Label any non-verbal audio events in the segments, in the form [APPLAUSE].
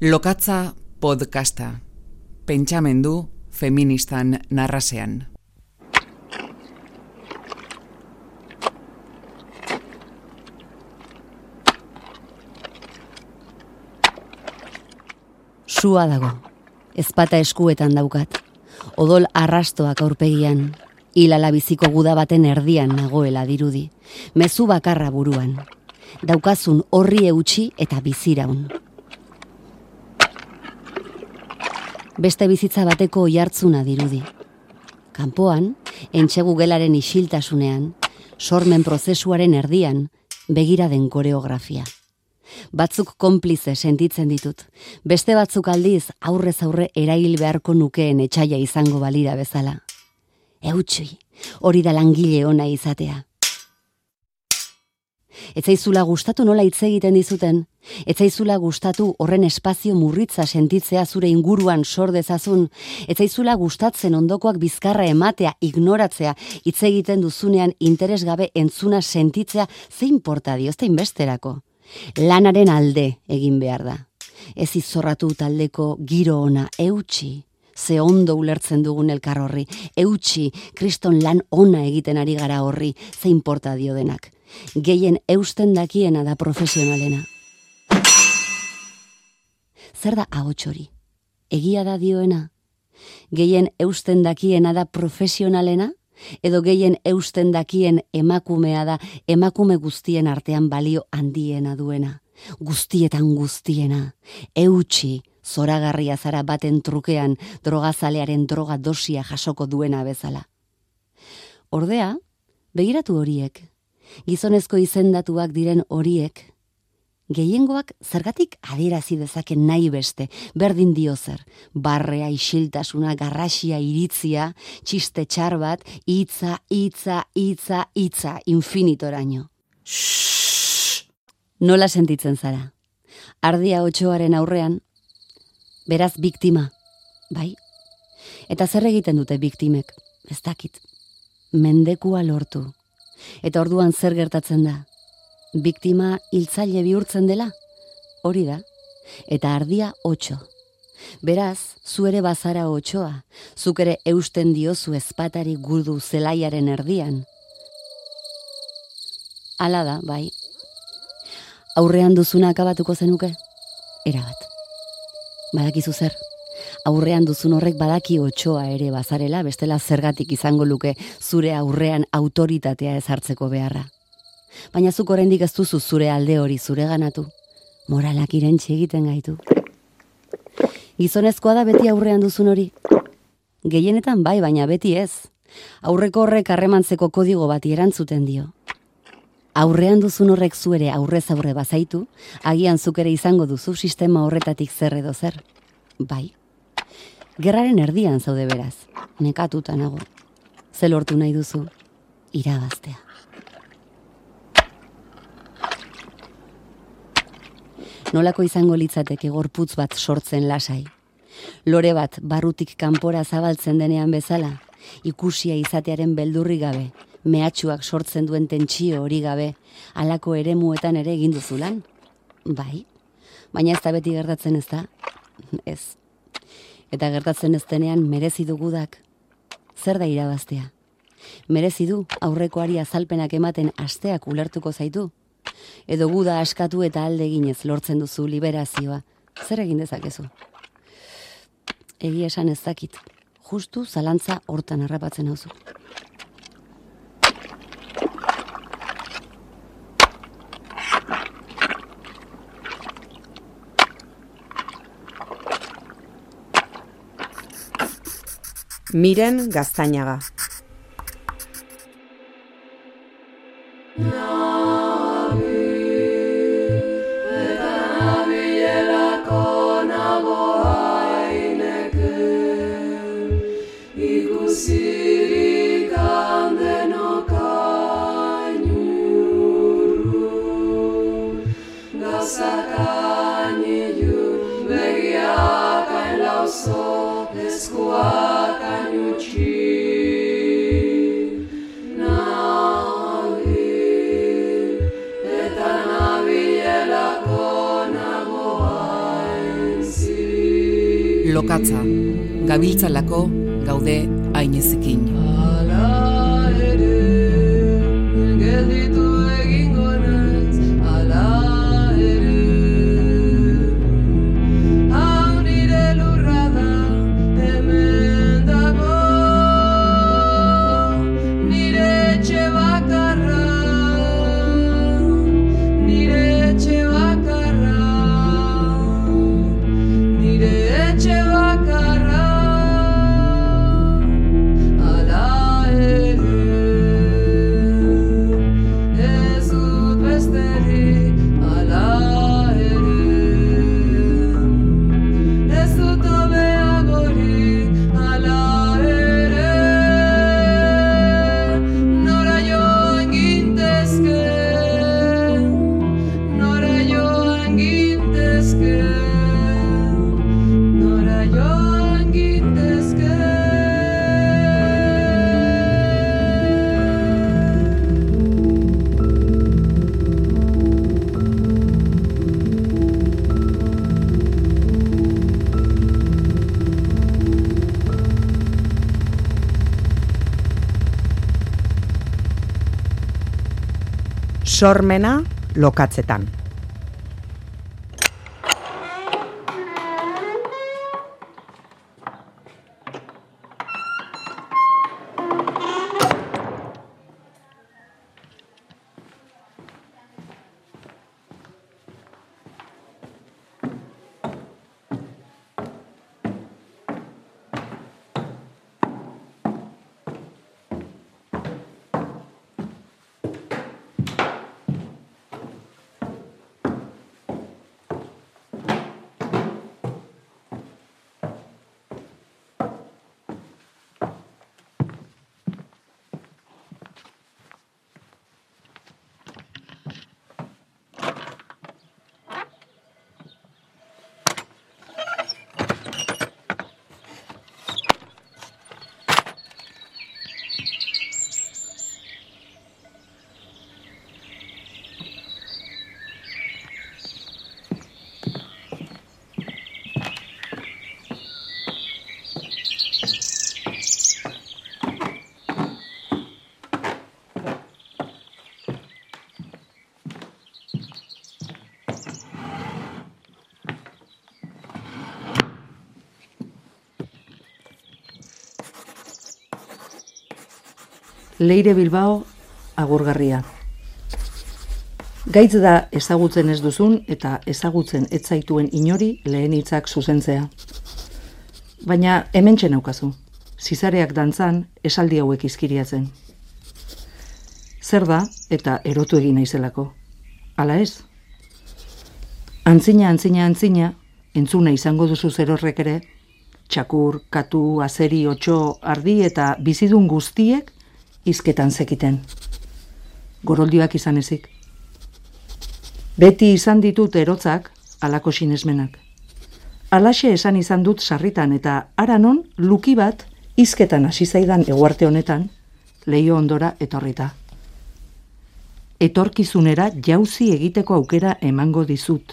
Lokatza podcasta. Pentsamendu feministan narrasean. Sua dago. Ezpata eskuetan daukat. Odol arrastoak aurpegian. Ilala biziko guda baten erdian nagoela dirudi. Mezu bakarra buruan. Daukazun horri eutxi eta biziraun. Beste bizitza bateko oihartzuna dirudi. Kanpoan, entxegu gelaren isiltasunean, sormen prozesuaren erdian, begira den koreografia. Batzuk konplize sentitzen ditut, beste batzuk aldiz aurrez aurre erail beharko nukeen etxaia izango balira bezala. Eutxui, hori da langile ona izatea. Etzaizula gustatu nola hitz egiten dizuten? Etzaizula gustatu horren espazio murritza sentitzea zure inguruan sor dezazun? Etzaizula gustatzen ondokoak bizkarra ematea, ignoratzea, hitz egiten duzunean interesgabe entzuna sentitzea zein porta dio, ez besterako? Lanaren alde egin behar da. Ez izorratu taldeko giro ona eutxi, ze ondo ulertzen dugun elkar horri, eutxi, kriston lan ona egiten ari gara horri, zein porta dio denak gehien eusten dakiena da profesionalena. Zer da ahotxori? Egia da dioena? Gehien eusten dakiena da profesionalena? Edo gehien eusten dakien emakumea da emakume guztien artean balio handiena duena? Guztietan guztiena. Eutxi, zoragarria zara baten trukean drogazalearen droga dosia jasoko duena bezala. Ordea, begiratu horiek, gizonezko izendatuak diren horiek, gehiengoak zergatik adierazi dezaken nahi beste, berdin dio zer, barrea, isiltasuna, garrasia, iritzia, txiste txar bat, hitza, hitza, hitza, hitza, infinitoraino. Nola sentitzen zara? Ardia otxoaren aurrean, beraz biktima, bai? Eta zer egiten dute biktimek? Ez dakit. Mendekua lortu, Eta orduan zer gertatzen da? Biktima hiltzaile bihurtzen dela? Hori da. Eta ardia otxo. Beraz, zu ere bazara otxoa, zuk ere eusten diozu ezpatari gudu zelaiaren erdian. Hala da, bai. Aurrean duzuna akabatuko zenuke? Erabat. Badakizu zer? aurrean duzun horrek badaki otxoa ere bazarela, bestela zergatik izango luke zure aurrean autoritatea ezartzeko beharra. Baina zuk oraindik ez duzu zure alde hori zure ganatu. Moralak irentxe egiten gaitu. Gizonezkoa da beti aurrean duzun hori. Gehienetan bai, baina beti ez. Aurreko horrek harremantzeko kodigo bati erantzuten dio. Aurrean duzun horrek zuere aurrez aurre bazaitu, agian zuk ere izango duzu sistema horretatik zer edo zer. Bai, Gerraren erdian zaude beraz, nekatuta nago. Ze lortu nahi duzu, irabaztea. Nolako izango litzateke gorputz bat sortzen lasai. Lore bat barrutik kanpora zabaltzen denean bezala, ikusia izatearen beldurri gabe, mehatxuak sortzen duen tentsio hori gabe, halako eremuetan ere egin duzulan? Bai, baina ez da beti gertatzen ez da? Ez, eta gertatzen ez denean merezi dugudak. Zer da irabaztea? Merezi du aurrekoari azalpenak ematen asteak ulertuko zaitu? Edo guda askatu eta alde eginez lortzen duzu liberazioa. Zer egin dezakezu? Egi esan ez dakit. Justu zalantza hortan harrapatzen hauzu. Miren sakan ilun begiak hain lauzo eskuak hain utxi. Nabil, eta nabilelako nago hain. Lokatza, gabiltzalako gaude sormena lokatzetan. Leire Bilbao agurgarria. Gaitz da ezagutzen ez duzun eta ezagutzen ez zaituen inori lehen hitzak zuzentzea. Baina hemen aukazu. Zizareak dantzan esaldi hauek izkiriatzen. Zer da eta erotu egin naizelako. Hala ez? Antzina, antzina, antzina, entzuna izango duzu zer horrek ere, txakur, katu, azeri, otxo, ardi eta bizidun guztiek izketan zekiten. Goroldioak izan ezik. Beti izan ditut erotzak alako sinesmenak. Alaxe esan izan dut sarritan eta aranon luki bat izketan hasi zaidan eguarte honetan leio ondora etorrita. Etorkizunera jauzi egiteko aukera emango dizut.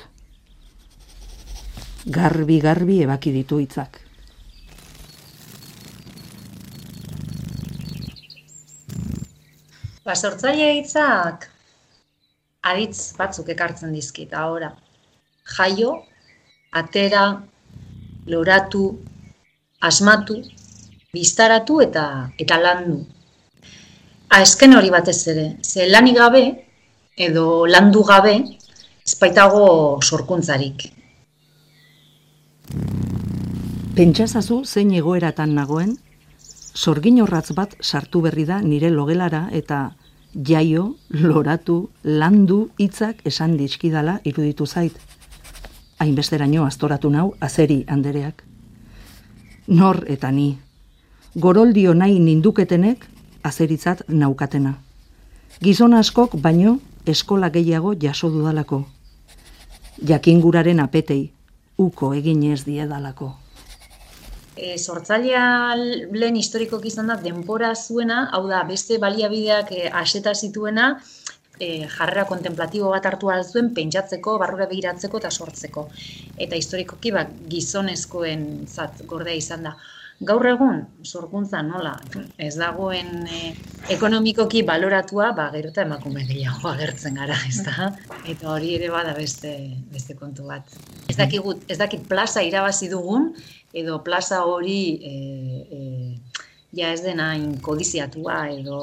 Garbi garbi ebaki ditu hitzak. Ba, sortzaile hitzak aditz batzuk ekartzen dizkit, ahora. Jaio, atera, loratu, asmatu, biztaratu eta eta landu. Azken hori batez ere, ze lanik gabe edo landu gabe espaitago sorkuntzarik. Pentsazazu zein egoeratan nagoen sorgin horratz bat sartu berri da nire logelara eta jaio, loratu, landu hitzak esan dizkidala iruditu zait. Hainbesteraino astoratu nau azeri andereak. Nor eta ni. Goroldio nahi ninduketenek azeritzat naukatena. Gizon askok baino eskola gehiago jaso dudalako. Jakinguraren apetei, uko egin ez diedalako e, sortzailea lehen historiko izan da denpora zuena, hau da beste baliabideak e, aseta zituena, e, jarrera kontemplatibo bat hartu zuen pentsatzeko, barrura begiratzeko eta sortzeko. Eta historikoki ba, gizonezkoen zat gordea izan da. Gaur egun, sorkuntza nola, ez dagoen e, ekonomikoki baloratua, ba, gero eta emakume gehiago agertzen gara, ez da? Eta hori ere bada beste, beste kontu bat. Ez dakit, ez dakit plaza irabazi dugun, edo plaza hori e, e, ja ez dena inkodiziatua, edo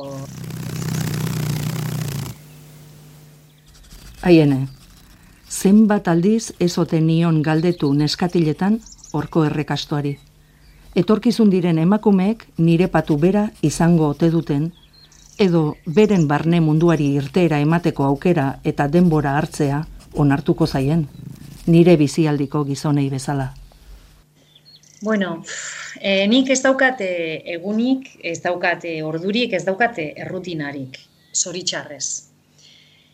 Haiene, zenbat aldiz ezoten nion galdetu neskatiletan orko errekastuari. Etorkizun diren emakumeek nire patu bera izango ote duten, edo beren barne munduari irteera emateko aukera eta denbora hartzea onartuko zaien, nire bizialdiko gizonei bezala. Bueno, e, nik ez daukate egunik, ez daukate ordurik, ez daukate errutinarik, zoritxarrez.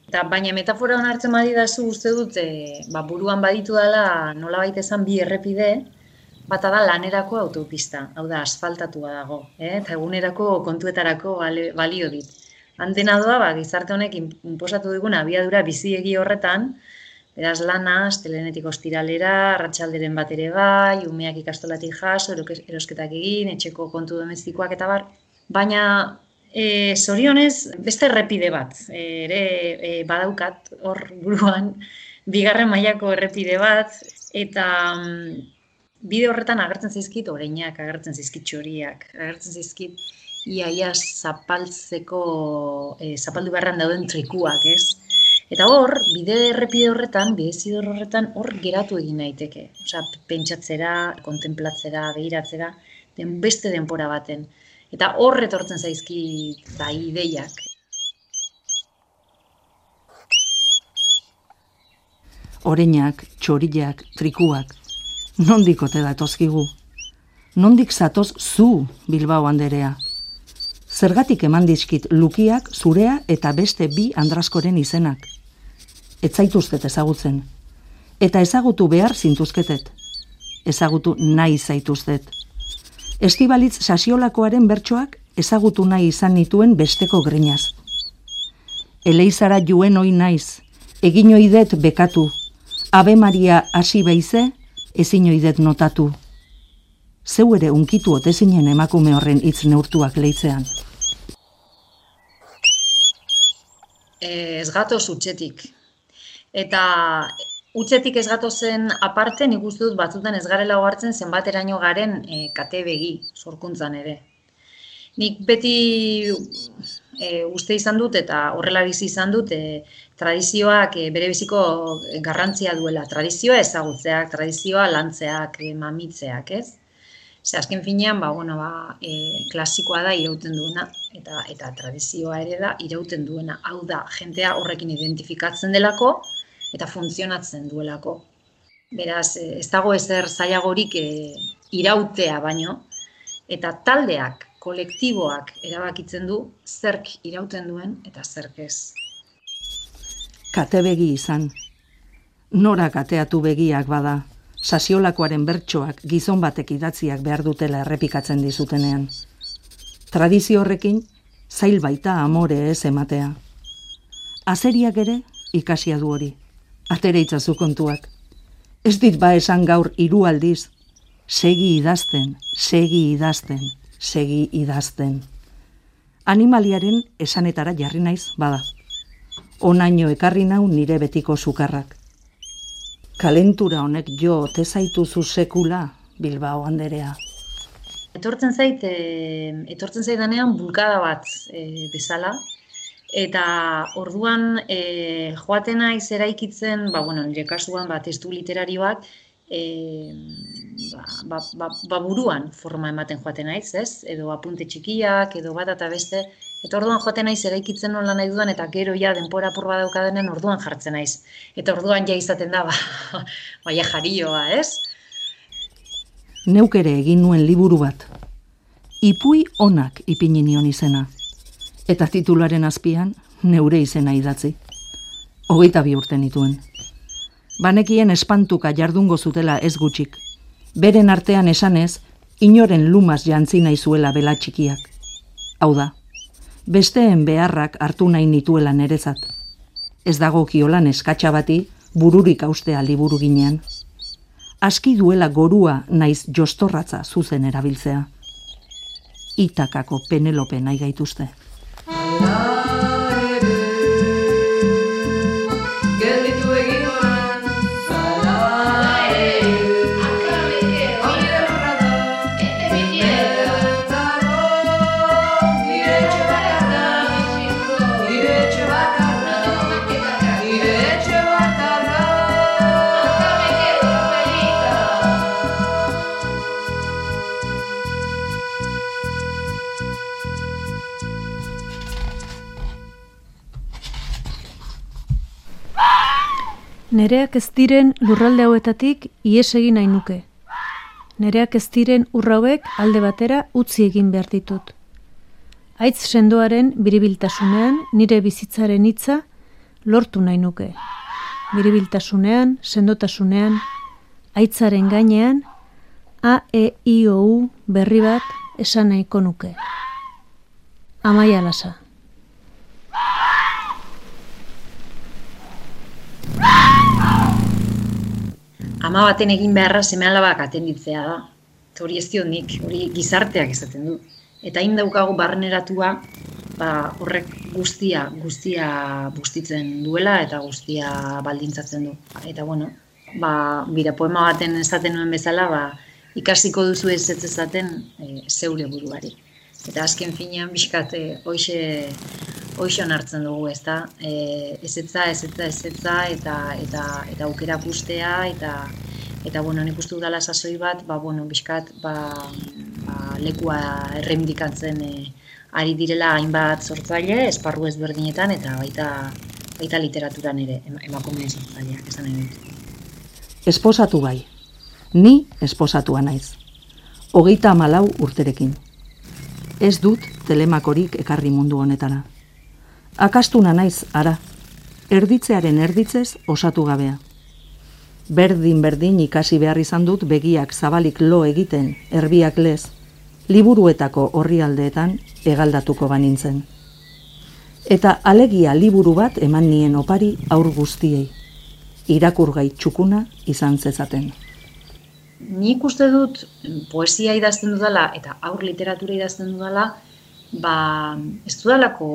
Eta baina metafora hon hartzen badidazu uste dut, e, ba, buruan baditu dela nola baita esan bi errepide, bata da lanerako autopista, hau da asfaltatua dago, eh? eta egunerako kontuetarako balio dit. Antena doa, ba, gizarte honek inposatu dugun abiadura biziegi horretan, beraz lana, astelenetik ostiralera, ratxalderen bat ere bai, umeak ikastolatik jaso, erosketak egin, etxeko kontu domestikoak eta bar, baina E, zorionez, beste errepide bat, e, ere e, badaukat hor buruan, [LAUGHS] bigarren mailako errepide bat, eta mm, bide horretan agertzen zaizkit oreinak, agertzen zaizkit txoriak, agertzen zaizkit iaia zapaltzeko, e, zapaldu beharran dauden trikuak, ez? Eta hor, bide errepide horretan, bide horretan, hor geratu egin daiteke. Osa, pentsatzera, kontemplatzera, behiratzera, den beste denpora baten. Eta hor etortzen zaizki da ideiak. Oreinak, txorillak, trikuak, nondik ote da tozkigu? Nondik zatoz zu, Bilbao anderea? Zergatik eman dizkit lukiak, zurea eta beste bi andraskoren izenak. Ez zaituztet ezagutzen. Eta ezagutu behar zintuzketet. Ezagutu nahi zaituztet. Estibalitz sasiolakoaren bertsoak ezagutu nahi izan nituen besteko grinaz. Eleizara juen oi naiz, egin oidet bekatu, Abe Maria hasi beize, ezin oidet notatu. Zeu ere unkitu otezinen emakume horren hitz neurtuak leitzean. Ez gato zutxetik. Eta Utzetik ez gatozen aparte, nik uste dut batzutan ez garela hartzen zenbateraino garen e, kate begi, sorkuntzan ere. Nik beti e, uste izan dut eta horrela bizi izan dut e, tradizioak e, bere biziko garrantzia duela. Tradizioa ezagutzeak, tradizioa lantzeak, e, mamitzeak, ez? Ze azken finean, ba, bueno, ba, e, klasikoa da irauten duena eta eta tradizioa ere da irauten duena. Hau da, jentea horrekin identifikatzen delako, eta funtzionatzen duelako. Beraz, eh, ez dago ezer zailagorik e, irautea baino, eta taldeak, kolektiboak erabakitzen du zerk irauten duen eta zerk ez. Kate begi izan. Nora kateatu begiak bada, sasiolakoaren bertsoak gizon batek idatziak behar dutela errepikatzen dizutenean. Tradizio horrekin, zail baita amore ez ematea. Azeriak ere ikasia du hori atere itzazu kontuak. Ez dit ba esan gaur hiru aldiz, segi idazten, segi idazten, segi idazten. Animaliaren esanetara jarri naiz, bada. Onaino ekarri nau nire betiko sukarrak. Kalentura honek jo tezaitu zu sekula, Bilbao anderea. Etortzen zait, e, etortzen zaidanean bulkada bat e, bezala, Eta orduan e, joaten naiz eraikitzen, ba, bueno, nire kasuan ba, testu literari bat, e, ba, ba, ba, ba, buruan forma ematen joaten naiz, ez? Edo apunte txikiak, edo bat eta beste. Eta orduan joaten naiz eraikitzen nola nahi dudan, eta gero ja denpora purba daukadenen orduan jartzen naiz. Eta orduan ja izaten da, ba, [LAUGHS] baia jarioa, ez? Neuk ere egin nuen liburu bat. Ipui onak ipini nion izena eta titularen azpian neure izena idatzi. Hogeita bi urte nituen. Banekien espantuka jardungo zutela ez gutxik. Beren artean esanez, inoren lumaz jantzi nahi zuela bela txikiak. Hau da, besteen beharrak hartu nahi nituela nerezat. ez dago kiolan eskatxa bati bururik austea liburu ginean. Aski duela gorua naiz jostorratza zuzen erabiltzea. Itakako penelope nahi gaituzte. love. Nereak ez diren lurralde hauetatik ies egin nahi nuke. Nereak ez diren urrauek alde batera utzi egin behar ditut. Aitz sendoaren biribiltasunean nire bizitzaren hitza lortu nahi nuke. Biribiltasunean, sendotasunean, aitzaren gainean, A, E, I, O, U berri bat esan nahiko nuke. Amaia lasa. Ama baten egin beharra seme alabak atenditzea da. Eta hori ez nik, hori gizarteak esaten du. Eta hain daukagu barreneratua, ba, horrek guztia, guztia bustitzen duela eta guztia baldintzatzen du. Eta bueno, ba, bira poema baten esaten nuen bezala, ba, ikasiko duzu ez ez ezaten e, zeure buruari. Eta azken finean, biskat, e, hoxe, hoxe onartzen dugu, ez da? E, ez etza, ez etza, ez etza, eta, eta, eta aukera guztea, eta, eta bueno, nik uste dudala sasoi bat, ba, bueno, bizkat, ba, ba, lekua erremdikatzen e, ari direla hainbat sortzaile, esparru ezberdinetan, eta baita, baita literaturan ere, emakumeen sortzaileak, esan nahi Esposatu bai, ni esposatua naiz. Hogeita amalau urterekin. Ez dut telemakorik ekarri mundu honetara. Akastuna naiz, ara, erditzearen erditzez osatu gabea berdin-berdin ikasi behar izan dut begiak zabalik lo egiten, erbiak lez, liburuetako horrialdeetan egaldatuko banintzen. Eta alegia liburu bat eman nien opari aur guztiei, irakurgai txukuna izan zezaten. Nik uste dut poesia idazten dudala eta aur literatura idazten dudala, ba, ez dudalako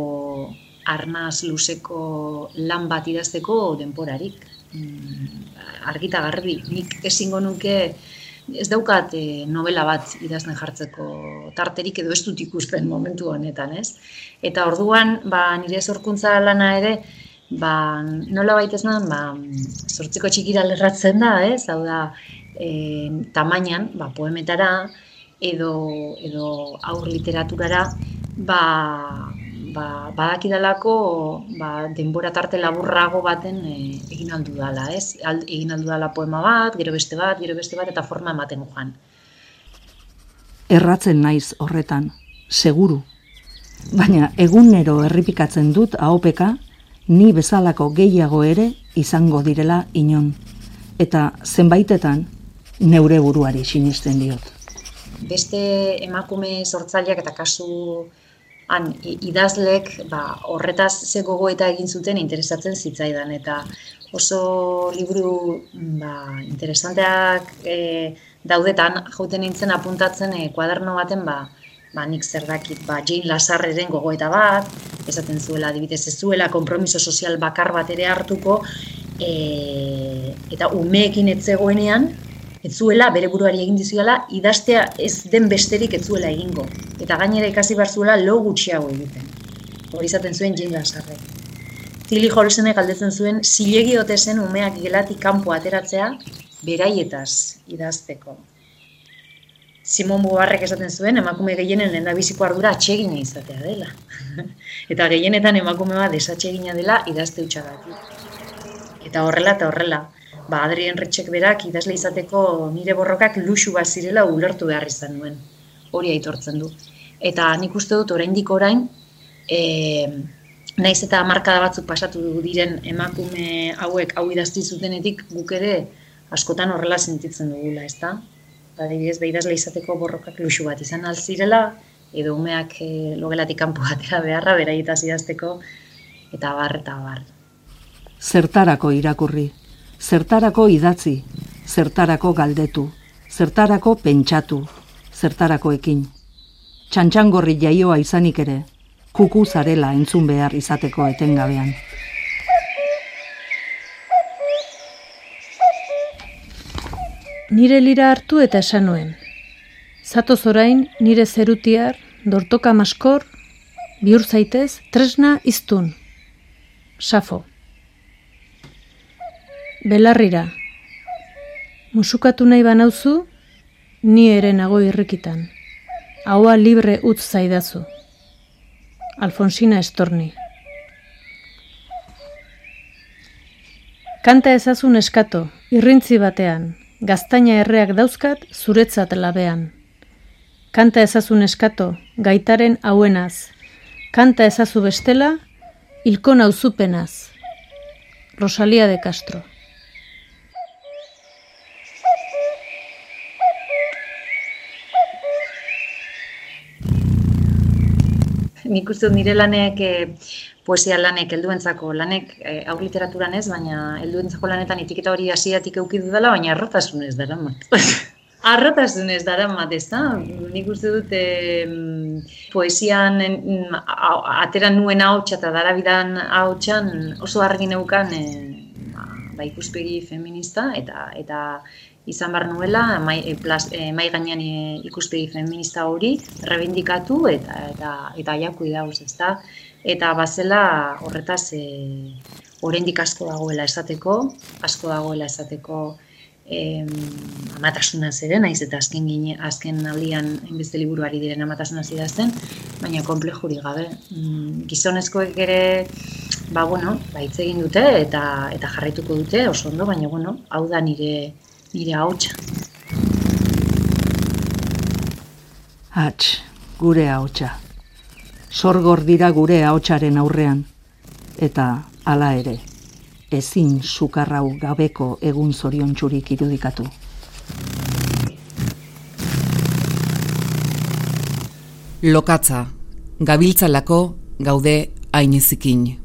arnaz luzeko lan bat idazteko denporarik. Mm, argita garbi, nik ezingo nuke ez daukat e, novela bat idazten jartzeko tarterik edo ez dut ikusten momentu honetan, ez? Eta orduan, ba, nire zorkuntza lana ere, ba, nola baita ez ba, sortzeko txikira lerratzen da, ez? Hau da, e, tamainan, ba, poemetara, edo, edo aur literaturara, ba, ba, badakidalako ba, denbora tarte laburrago baten e, egin aldu dala, ez? egin aldu dala poema bat, gero beste bat, gero beste bat, eta forma ematen joan. Erratzen naiz horretan, seguru. Baina egunero erripikatzen dut AOPK, ni bezalako gehiago ere izango direla inon. Eta zenbaitetan neure buruari sinisten diot. Beste emakume sortzaileak eta kasu han idazlek ba, horretaz ze gogoeta egin zuten interesatzen zitzaidan eta oso liburu ba, interesanteak e, daudetan jauten nintzen apuntatzen e, kuaderno baten ba, ba, nik zer dakit ba, Jane Lazarreren gogoeta bat, esaten zuela adibidez ez zuela konpromiso sozial bakar bat ere hartuko e, eta umeekin etzegoenean ez zuela, bere buruari egin dizuela, idaztea ez den besterik ez zuela egingo. Eta gainera ikasi behar zuela lo gutxiago egiten. Hori izaten zuen Jane Lasarre. Tili Holsenek galdetzen zuen, zilegi ote zen umeak gelatik kanpo ateratzea, beraietaz idazteko. Simon Bugarrek esaten zuen, emakume gehienen lehen biziko ardura atsegina izatea dela. [LAUGHS] eta gehienetan emakume bat desatsegina dela idazte utxagatik. Eta horrela eta horrela ba, Adrien Retxek berak idazle izateko nire borrokak luxu bat zirela ulertu behar izan nuen. Hori aitortzen du. Eta nik uste dut oraindik orain, e, naiz eta markada batzuk pasatu diren emakume hauek hau idazti zutenetik guk ere askotan horrela sentitzen dugula, ezta? Adibidez, behidazle izateko borrokak luxu bat izan alzirela, edo umeak e, logelatik kanpo batera beharra, beraietaz idazteko, eta bar, eta bar. Zertarako irakurri, zertarako idatzi, zertarako galdetu, zertarako pentsatu, zertarako ekin. Txantxangorri jaioa izanik ere, kuku zarela entzun behar izateko etengabean. Nire lira hartu eta esan nuen. Zatoz orain nire zerutiar, dortoka maskor, bihur zaitez, tresna iztun. Safo. Belarrira. Musukatu nahi banauzu, ni ere nago irrikitan. Haua libre utz zaidazu. Alfonsina Estorni. Kanta ezazun eskato, irrintzi batean, gaztaina erreak dauzkat zuretzat labean. Kanta ezazun eskato, gaitaren hauenaz. Kanta ezazu bestela, hilko nauzupenaz. Rosalia de Castro. Nik uste dut nire lanek e, poesia lanek helduentzako lanek e, aur literaturan ez, baina helduentzako lanetan etiketa hori hasiatik eduki dela, baina arrotasunez dara mat. arrotasunez dara mat, ez da? [LAUGHS] Nik uste dut e, poesian atera nuen hautsa eta dara bidan hautsan oso argi neukan e, ba, ikuspegi feminista eta eta izan bar nuela mai, e, plas, e, mai gainean e, ikuspegi feminista hori rebindikatu eta eta eta jaku dauz, ezta? Eta bazela horretaz e, oraindik asko dagoela esateko, asko dagoela esateko em, amatasuna zere, naiz eta azken gine, azken aldian enbeste liburuari diren amatasuna idazten, baina komplejuri gabe. Mm, gizonezkoek ere ba bueno, ba egin dute eta eta jarraituko dute oso ondo, baina bueno, hau da nire nire hautsa. Hats, gure hautsa. Sorgor dira gure hautsaren aurrean. Eta hala ere, ezin sukarrau gabeko egun zorion txurik irudikatu. Lokatza, gabiltzalako gaude ainezikin.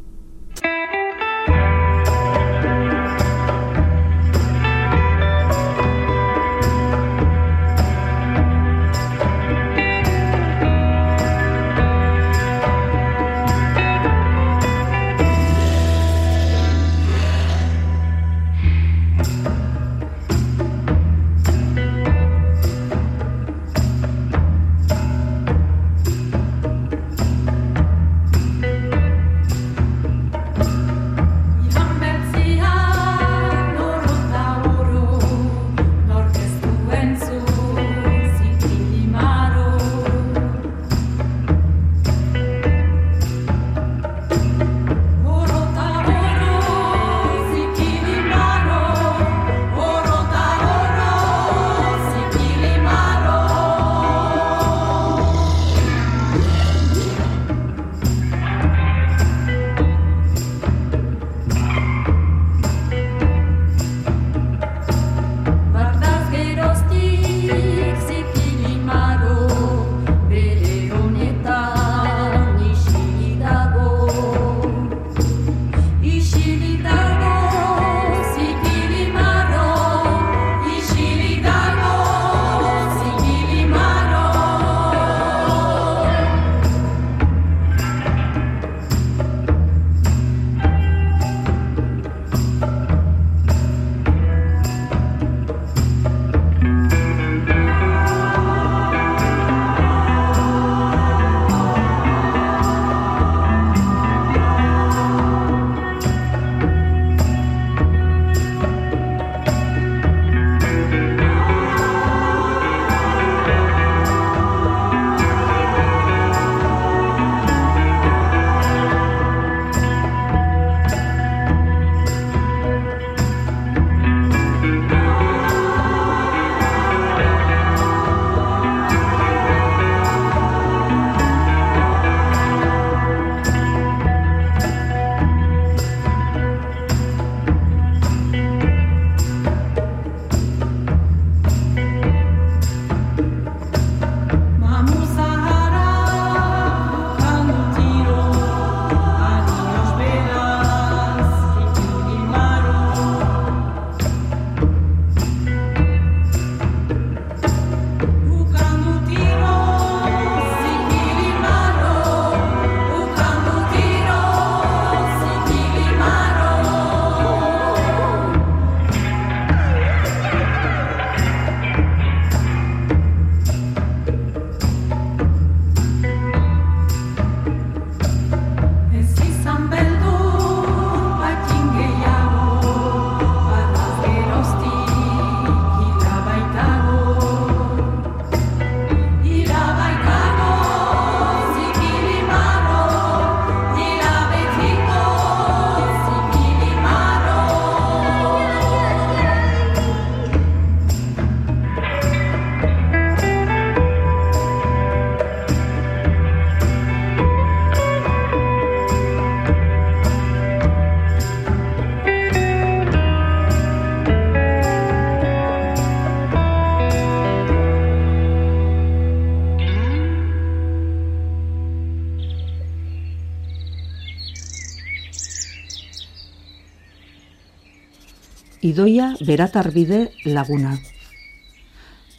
Idoia beratarbide laguna.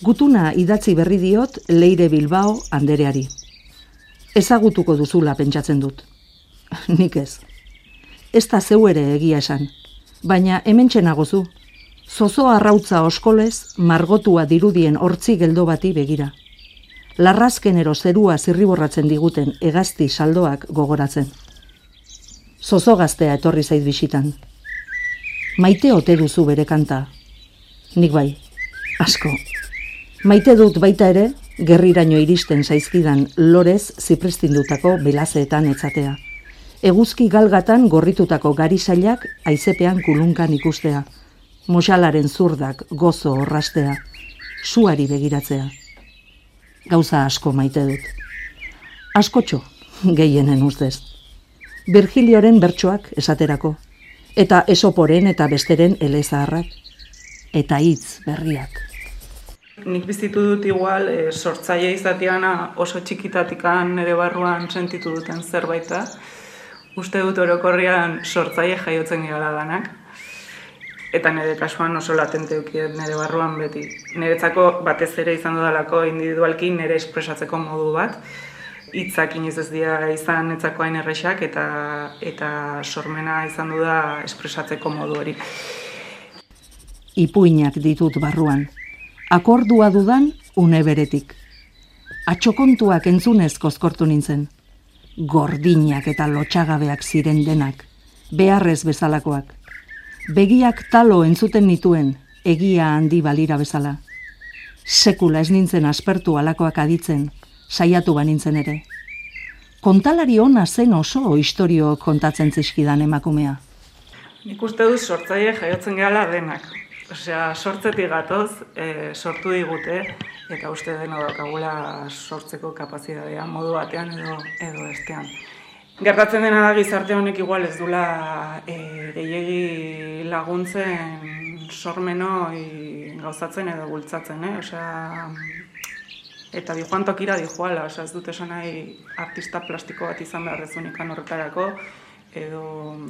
Gutuna idatzi berri diot Leire Bilbao andereari. Ezagutuko duzula pentsatzen dut. [LAUGHS] Nik ez. Ez da zeu ere egia esan. Baina hemen txenagozu. Zozo arrautza oskolez, margotua dirudien hortzi geldo bati begira. Larrazkenero zerua zirriborratzen diguten egazti saldoak gogoratzen. Zozo gaztea etorri zait bisitan. Maite ote duzu bere kanta. Nik bai, asko. Maite dut baita ere, gerriraino iristen zaizkidan lorez ziprestindutako belazeetan etzatea. Eguzki galgatan gorritutako garisailak aizepean kulunkan ikustea. Moxalaren zurdak gozo horrastea. Suari begiratzea. Gauza asko maite dut. Askotxo, gehienen ustez. Virgilioren bertsoak esaterako, eta esoporen eta besteren elezaharrak, eta hitz berriak. Nik bizitu dut igual, e, sortzaile izatiana oso txikitatikan nire barruan sentitu duten zerbaita. Uste dut orokorrian sortzaile jaiotzen gara danak. Eta nire kasuan oso latente ukiet nire barruan beti. Niretzako batez ere izan dudalako individualki nire espresatzeko modu bat hitzak inoiz ez dira izan etzako hain errexak eta eta sormena izan du da espresatzeko modu hori. Ipuinak ditut barruan. Akordua dudan une beretik. Atxokontuak entzunez kozkortu nintzen. Gordinak eta lotxagabeak ziren denak. Beharrez bezalakoak. Begiak talo entzuten nituen, egia handi balira bezala. Sekula ez nintzen aspertu alakoak aditzen, saiatu banintzen ere. Kontalari ona zen oso historio kontatzen zizkidan emakumea. Nik uste dut sortzaile jaiotzen gehala denak. Osea, sortzetik gatoz, e, sortu digute, eta uste deno dakagula sortzeko kapazitatea modu batean edo edo estean. Gertatzen dena da gizarte honek igual ez dula e, gehiegi laguntzen sormeno gauzatzen edo bultzatzen, eh? Osea, eta di joan tokira di joala, oza, ez dut esan nahi artista plastiko bat izan behar dezunikan horretarako, edo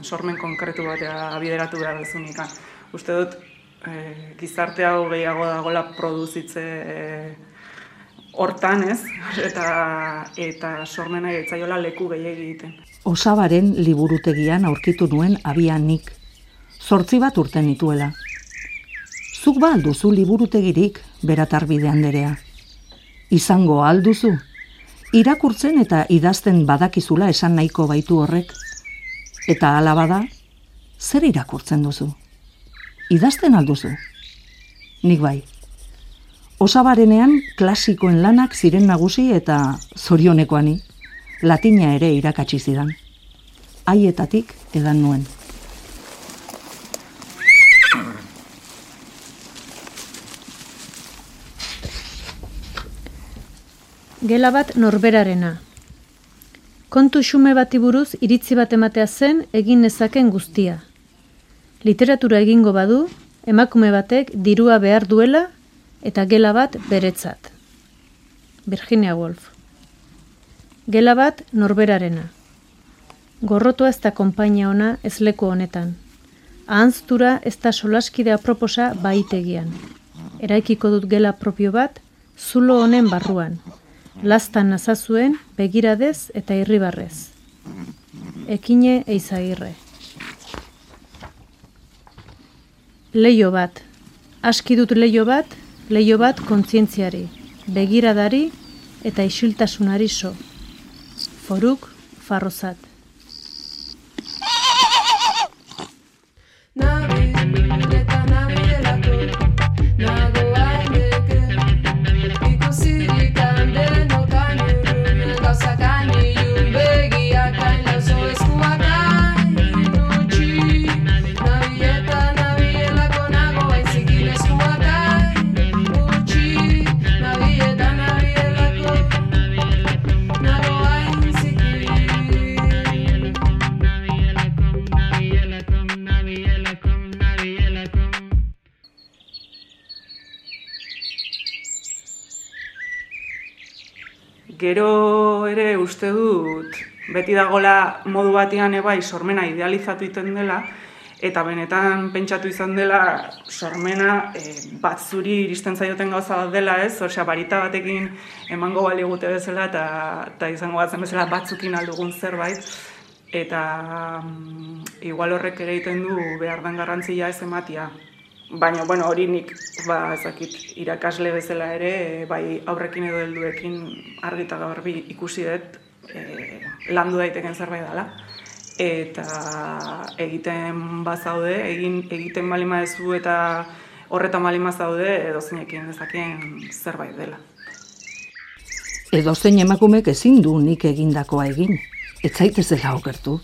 sormen konkretu batea abideratu behar dezunikan. Uste dut, e, gizarte hau gehiago dagoela produzitze e, hortan ez, [LAUGHS] eta, eta sormena etzaiola leku gehiagi egiten. Osabaren liburutegian aurkitu nuen abian nik. Zortzi bat urten nituela. Zuk ba alduzu liburutegirik, beratarbidean derea izango alduzu. Irakurtzen eta idazten badakizula esan nahiko baitu horrek. Eta hala bada, zer irakurtzen duzu? Idazten alduzu? Nik bai. Osabarenean klasikoen lanak ziren nagusi eta zorionekoani. Latina ere irakatsi zidan. Haietatik edan nuen. Gela bat norberarena. Kontu xume bati buruz iritzi bat ematea zen egin nezaken guztia. Literatura egingo badu, emakume batek dirua behar duela eta gela bat beretzat. Virginia Woolf. Gela bat norberarena. Gorrotoa ez da konpainia ona ez leku honetan. Ahantztura ez da solaskide aproposa baitegian. Eraikiko dut gela propio bat, zulo honen barruan, lastan nazazuen begiradez eta irribarrez. Ekine eizagirre. Leio bat. Aski dut leio bat, leio bat kontzientziari, begiradari eta isiltasunari so. Foruk farrozat. Gero ere uste dut beti dagola modu batean ebai sormena idealizatu iten dela eta benetan pentsatu izan dela sormena e, bat zuri iristen zaioten gauza bat dela ez, osea barita batekin emango bali gute bezala eta, eta izango batzen bezala batzukin aldugun zerbait, eta um, igual horrek ere egiten du behar den garrantzia ez ematia. Baina, bueno, hori nik, ba, ezakit, irakasle bezala ere, bai aurrekin edo helduekin argita garbi ikusi dut e, landu daiteken zerbait dela eta egiten bazaude, egin egiten balima ezu eta horretan balima zaude edo zeinekin dezakeen zerbait dela. Edo zein emakumek ezin du nik egindakoa egin, ez zaitezela okertu.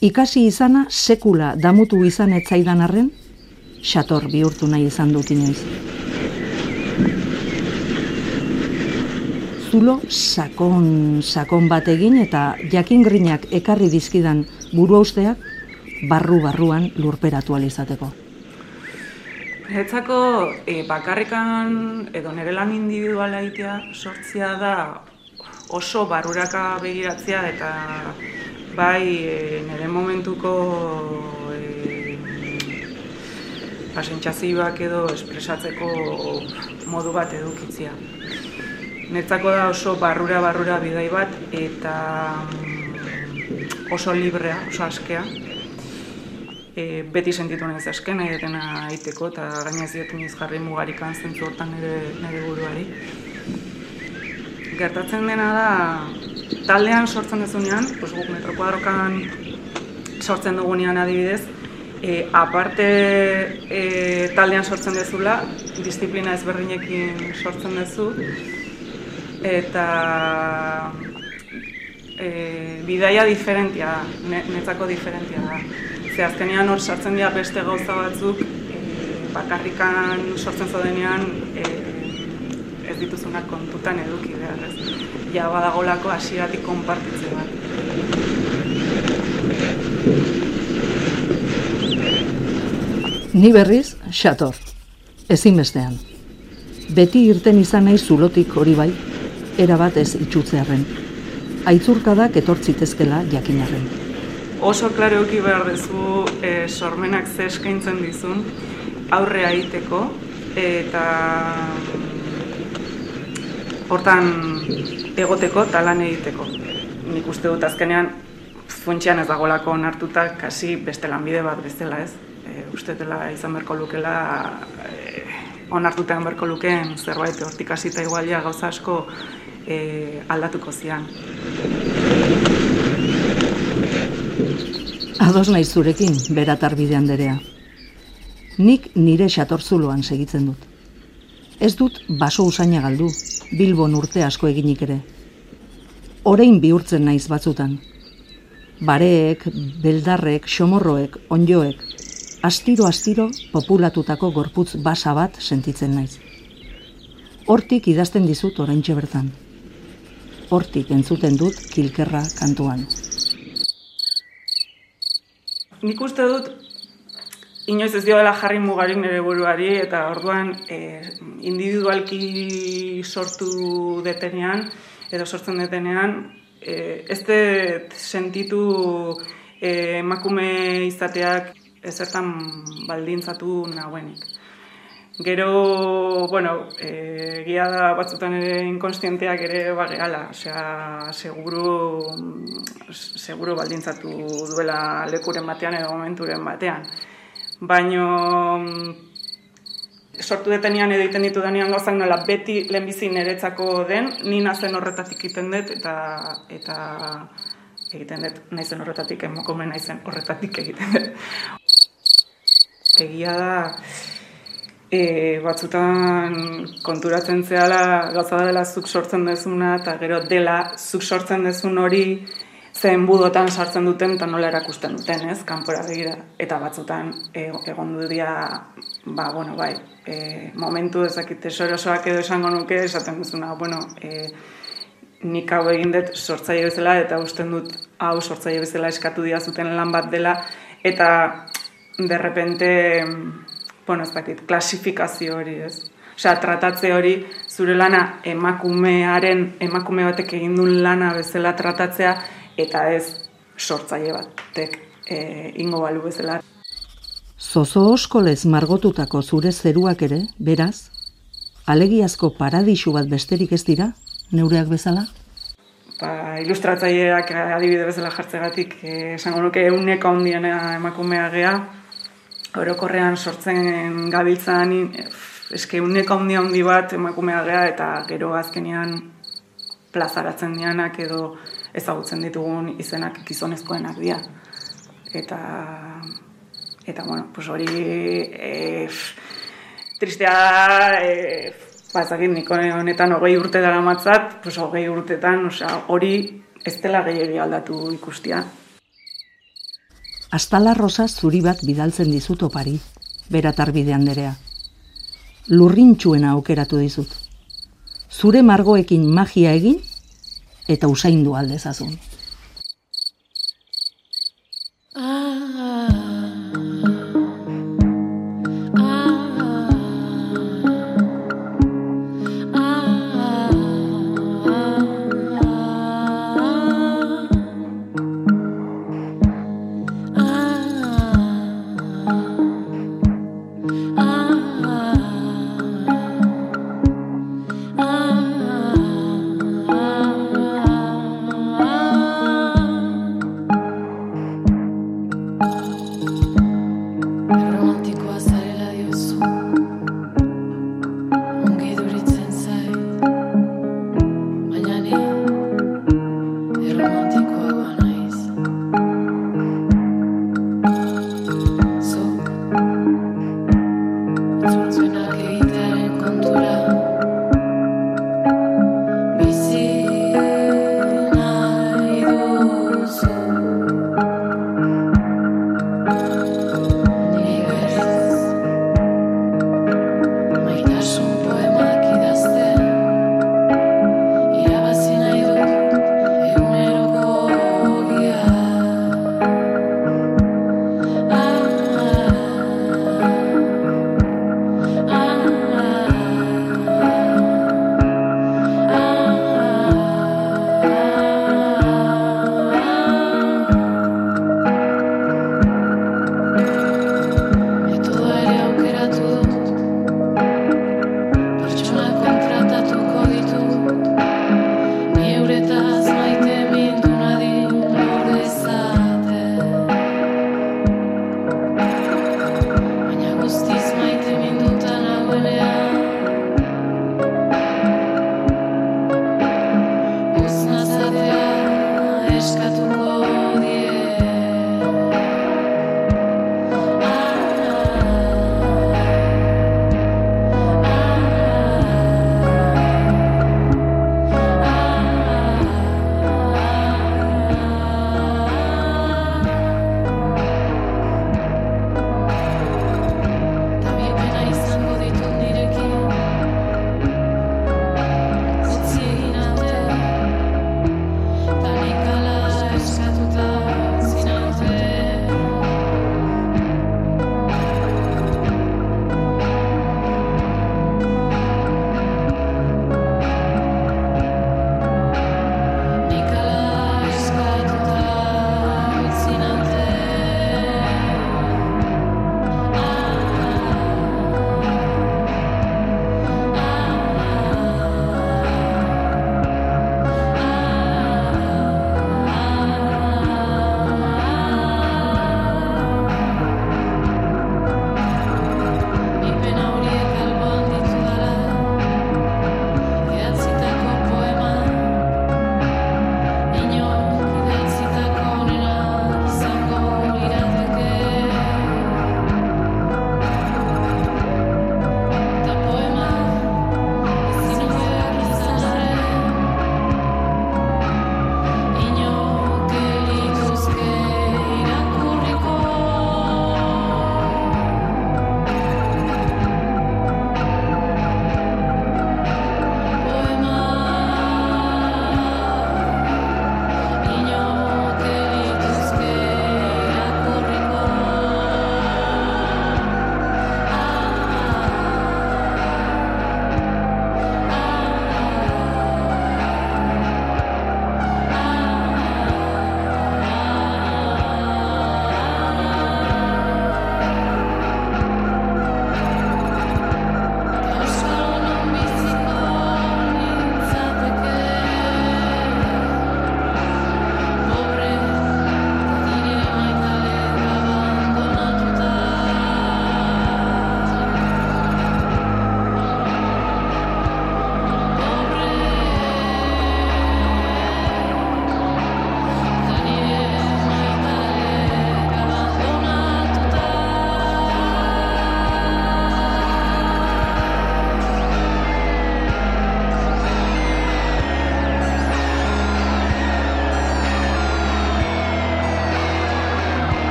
Ikasi izana sekula damutu izan etzaidan arren, xator bihurtu nahi izan dut inoiz. zulo sakon sakon bat egin eta jakingrinak ekarri dizkidan burua usteak barru barruan lurperatu alizateko. Etzako e, bakarrikan edo nire lan individuala itea sortzia da oso baruraka begiratzea eta bai e, nire momentuko e, pasentzazioak edo espresatzeko modu bat edukitzia. Netzako da oso barrura barrura bidai bat eta mm, oso librea, oso askea. E, beti sentitu nahi zasken nahi detena aiteko eta gainez diotu niz jarri mugarikan zentzu hortan nire, nire buruari. Gertatzen dena da, taldean sortzen dezunean, pues guk metro kuadrokan sortzen dugunean adibidez, e, aparte e, taldean sortzen dezula, disiplina ezberdinekin sortzen dezu, eta e, bidaia diferentia da, netzako diferentia da. Ze azkenean hor sartzen dira beste gauza batzuk, e, bakarrikan sortzen zodenean e, ez dituzunak kontutan eduki behar ez. Ja badagolako hasieratik konpartitze bat. Ni berriz, xator, ezin bestean. Beti irten izan nahi zulotik hori bai, erabat ez itxutzearen. Aitzurkadak etortzitezkela jakinarren. Oso klaro eki behar dezu e, sormenak ze eskaintzen dizun aurre aiteko eta hortan egoteko eta lan egiteko. Nik uste dut azkenean funtsian ez dagolako onartuta kasi beste lanbide bat bezala ez. E, uste dela izan berko lukela e, onartutean berko lukeen zerbait hortik hasita igualia gauza asko e, aldatuko zian. Ados nahi zurekin, beratar bidean derea. Nik nire xatorzuloan segitzen dut. Ez dut baso usaina galdu, bilbon urte asko eginik ere. Horein bihurtzen naiz batzutan. Bareek, beldarrek, xomorroek, onjoek, astiro-astiro populatutako gorputz basa bat sentitzen naiz. Hortik idazten dizut oraintxe bertan hortik entzuten dut kilkerra kantuan. Nik uste dut, inoiz ez dioela jarri mugarik nire buruari, eta orduan e, individualki sortu detenean, edo sortzen detenean, e, ez dut sentitu e, emakume izateak ezertan baldintzatu nagoenik. Gero, bueno, e, gia da batzutan ere inkonstienteak ere bageala, osea, seguru, seguru baldintzatu duela lekuren batean edo momenturen batean. Baino, sortu detenian edo iten ditu denean gauzak nola beti lehenbizi niretzako den, ni nazen horretatik egiten dut eta eta egiten dut naizen horretatik, emokomen naizen horretatik egiten dut. Egia da, e, batzutan konturatzen zehala gauza dela zuk sortzen dezuna eta gero dela zuk sortzen dezun hori zen budotan sartzen duten eta nola erakusten duten, ez, kanpora begira. Eta batzutan e, egon du ba, bueno, bai, e, momentu ezakite sorosoak edo esango nuke, esaten duzuna, bueno, e, nik hau egin dut sortzaile bezala eta usten dut hau sortzaile bezala eskatu dia zuten lan bat dela eta de repente bueno, ez dakit, klasifikazio hori, ez? Osea, tratatze hori, zure lana emakumearen, emakume batek egin duen lana bezala tratatzea, eta ez sortzaile batek e, ingo balu bezala. Zozo oskolez margotutako zure zeruak ere, beraz, alegiazko paradisu bat besterik ez dira, neureak bezala? Ba, ilustratzaileak adibide bezala jartzegatik, eh, esango nuke euneko handiena emakumea gea, orokorrean sortzen gabiltzan, eh, eske uneko handi handi bat emakumea gea, eta gero azkenean plazaratzen dianak edo ezagutzen ditugun izenak gizonezkoenak dira. Eta, eta bueno, pues hori e, tristea, e, bazakit niko honetan hogei urte dara matzat, pues hogei urtetan, osea, hori ez dela gehiagi aldatu ikustia. Astala rosa zuri bat bidaltzen dizut opari, beratar bidean derea. Lurrintxuena aukeratu dizut. Zure margoekin magia egin eta usaindu aldezazun.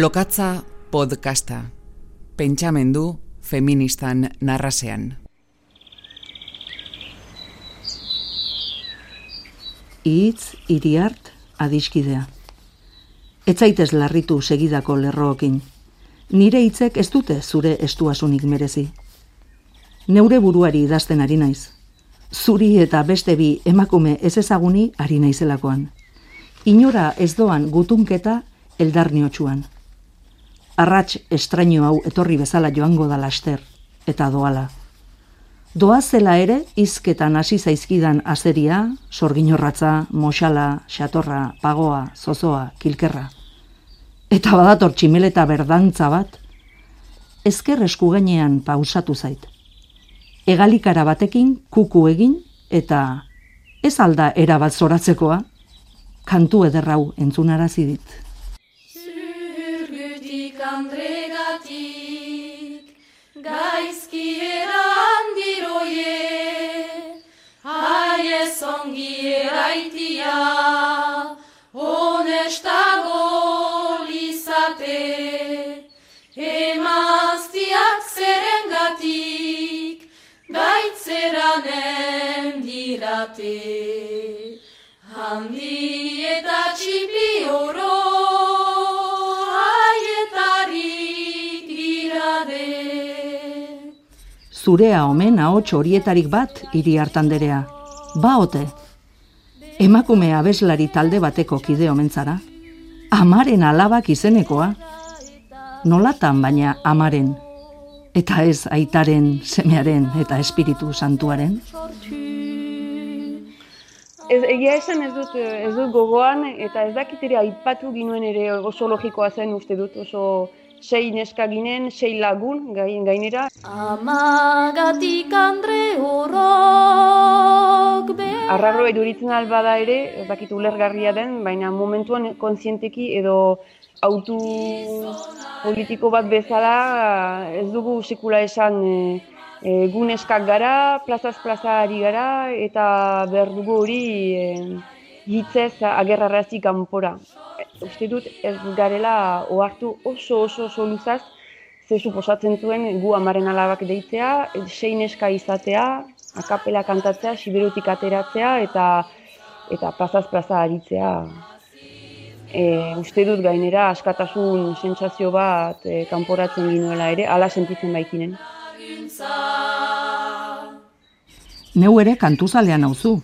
Lokatza podcasta. Pentsamendu feministan narrasean. Itz, iriart, adiskidea. Ez zaitez larritu segidako lerrookin. Nire hitzek ez dute zure estuasunik merezi. Neure buruari idazten ari naiz. Zuri eta beste bi emakume ez ezaguni ari naizelakoan. Inora ez doan gutunketa eldarniotsuan arrats estraino hau etorri bezala joango da laster, eta doala. Doa zela ere, izketan hasi zaizkidan azeria, sorginorratza, moxala, xatorra, pagoa, zozoa, kilkerra. Eta badator tximeleta berdantza bat, ezker esku pausatu zait. Egalikara batekin kuku egin eta ez alda erabat zoratzekoa, kantu ederrau entzunarazi dit. Andregatik gaizki eran diroie haie zongi eraitia honestago lizate emaztiak zerengatik gaitzeranen dirate zurea omen ahots horietarik bat hiri hartanderea. Ba ote. Emakume abeslari talde bateko kide omentzara. Amaren alabak izenekoa. Nolatan baina amaren. Eta ez aitaren, semearen eta espiritu santuaren. Ez, egia esan ez dut, ez dut gogoan eta ez dakit aipatu ginuen ere oso logikoa zen uste dut oso sei neska ginen, sei lagun gain gainera. Amagatik andre horrok be... Arraro eduritzen albada ere, ez dakit ulergarria den, baina momentuan kontzienteki edo autu politiko bat bezala ez dugu sekula esan e, e, guneskak gara, plazaz plaza ari gara, eta behar dugu hori e, hitzez agerrarrazik kanpora uste dut ez garela ohartu oso oso oso luzaz ze suposatzen zuen gu amaren alabak deitzea, sein eska izatea, akapela kantatzea, siberutik ateratzea eta eta pasaz plaza aritzea. E, uste dut gainera askatasun sentsazio bat e, kanporatzen ginuela ere, hala sentitzen baikinen. Neu ere kantuzalean nauzu.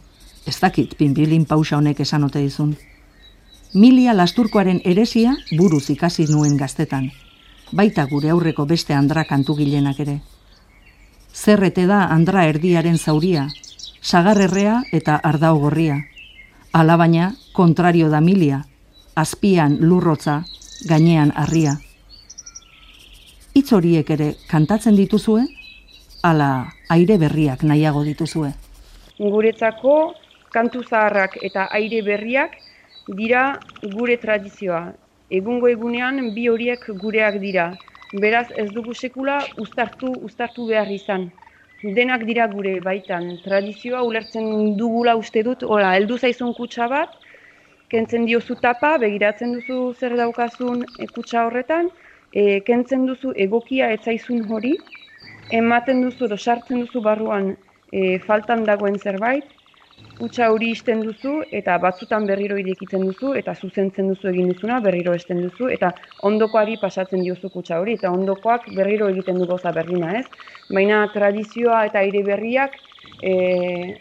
Ez dakit, pinbilin pausa honek esan ote dizun. Milia lasturkoaren eresia buruz ikasi nuen gaztetan. Baita gure aurreko beste andra kantu gilenak ere. Zerrete da andra erdiaren zauria, sagarrerrea eta ardau gorria. Alabaina, kontrario da milia, azpian lurrotza, gainean harria. Itz horiek ere kantatzen dituzue, ala aire berriak nahiago dituzue. Guretzako kantu zaharrak eta aire berriak dira gure tradizioa. Egungo egunean bi horiek gureak dira. Beraz ez dugu sekula uztartu uztartu behar izan. Denak dira gure baitan. Tradizioa ulertzen dugula uste dut, hola, heldu zaizun kutsa bat, kentzen diozu tapa, begiratzen duzu zer daukazun e, kutsa horretan, e, kentzen duzu egokia etzaizun hori, ematen duzu edo sartzen duzu barruan e, faltan dagoen zerbait, Utsa hori isten duzu eta batzutan berriro irekitzen duzu eta zuzentzen duzu egin duzuna berriro esten duzu eta ondokoari pasatzen diozu kutsa hori eta ondokoak berriro egiten du goza berrina ez. Baina tradizioa eta aire berriak e,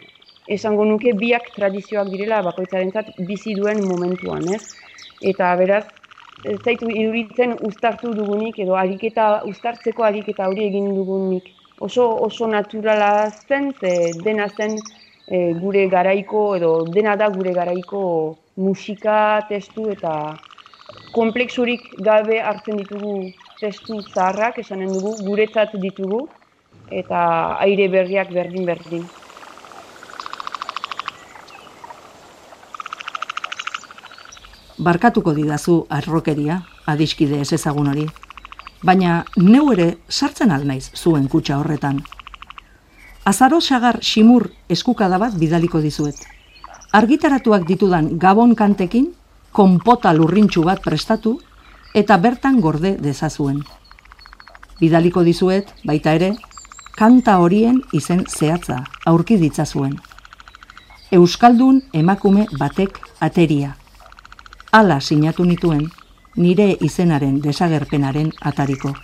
esango nuke biak tradizioak direla bakoitzarentzat bizi duen momentuan ez. Eta beraz, zaitu iduritzen uztartu dugunik edo ariketa, uztartzeko ariketa hori egin dugunik. Oso, oso naturala zen, ze dena zen e, gure garaiko edo dena da gure garaiko musika, testu eta kompleksurik gabe hartzen ditugu testu zaharrak, esanen dugu, guretzat ditugu eta aire berriak berdin berdin. Barkatuko didazu arrokeria, adiskide ez ezagun hori. Baina neu ere sartzen alnaiz zuen kutsa horretan. Azaro sagar simur eskukada bat bidaliko dizuet. Argitaratuak ditudan gabon kantekin, konpota lurrintxu bat prestatu, eta bertan gorde dezazuen. Bidaliko dizuet, baita ere, kanta horien izen zehatza aurki ditzazuen. Euskaldun emakume batek ateria. Hala sinatu nituen, nire izenaren desagerpenaren atariko.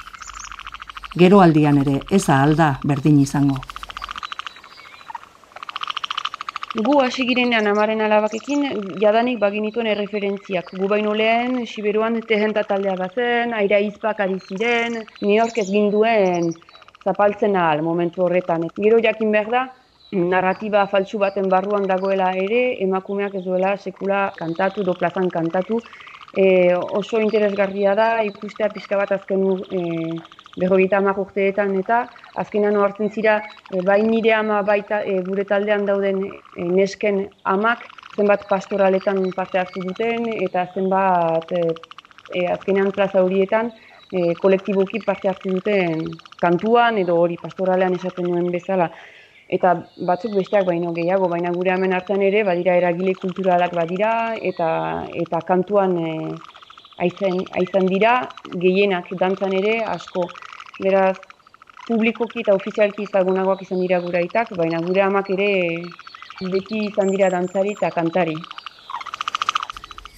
Gero aldian ere, eza alda berdin izango. Gu hasi girenean amaren alabakekin, jadanik baginituen erreferentziak. Gu baino lehen, Siberuan tehenta taldea bazen, aira izpak ziren, New York ez ginduen zapaltzen ahal momentu horretan. Gero jakin behar da, narratiba faltsu baten barruan dagoela ere, emakumeak ez duela sekula kantatu, do plazan kantatu. E, oso interesgarria da, ikustea pixka bat azken e, berrogeita urteetan eta azkenan hartzen zira e, bai nire ama baita e, gure taldean dauden e, nesken amak zenbat pastoraletan parte hartu duten eta zenbat e, e, azkenean plaza horietan e, kolektiboki parte hartu duten kantuan edo hori pastoralean esaten duen bezala. Eta batzuk besteak baino gehiago, baina gure hemen hartan ere, badira eragile kulturalak badira, eta, eta kantuan e, aizen, aizen dira, gehienak dantzan ere, asko. Beraz, publikoki eta ofizialki izagunagoak izan dira gure aitak, baina gure amak ere beti izan dira dantzari eta kantari.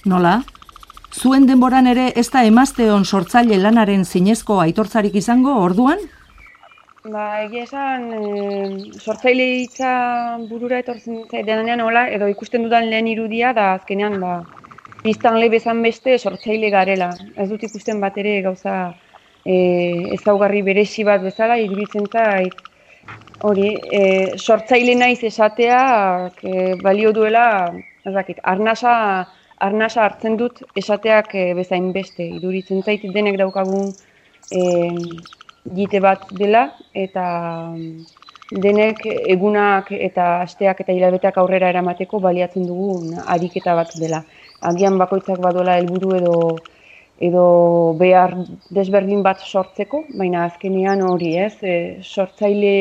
Nola? Zuen denboran ere ez da emazteon sortzaile lanaren zinezko aitortzarik izango orduan? Ba, egia esan, e, sortzaile hitza burura etortzen zaidenean hola, edo ikusten dudan lehen irudia, da azkenean, ba, biztan bezan beste sortzaile garela. Ez dut ikusten bat ere gauza e, ezaugarri beresi bat bezala, iruditzen zait, hori, e, sortzaile naiz esatea, e, balio duela, ez dakit, arnasa, arnasa hartzen dut esateak e, bezain beste, iruditzen zait denek daukagun e, jite bat dela, eta denek egunak eta asteak eta hilabeteak aurrera eramateko baliatzen dugun ariketa bat dela. Agian bakoitzak badola helburu edo edo behar desberdin bat sortzeko, baina azkenean hori ez, e, sortzaile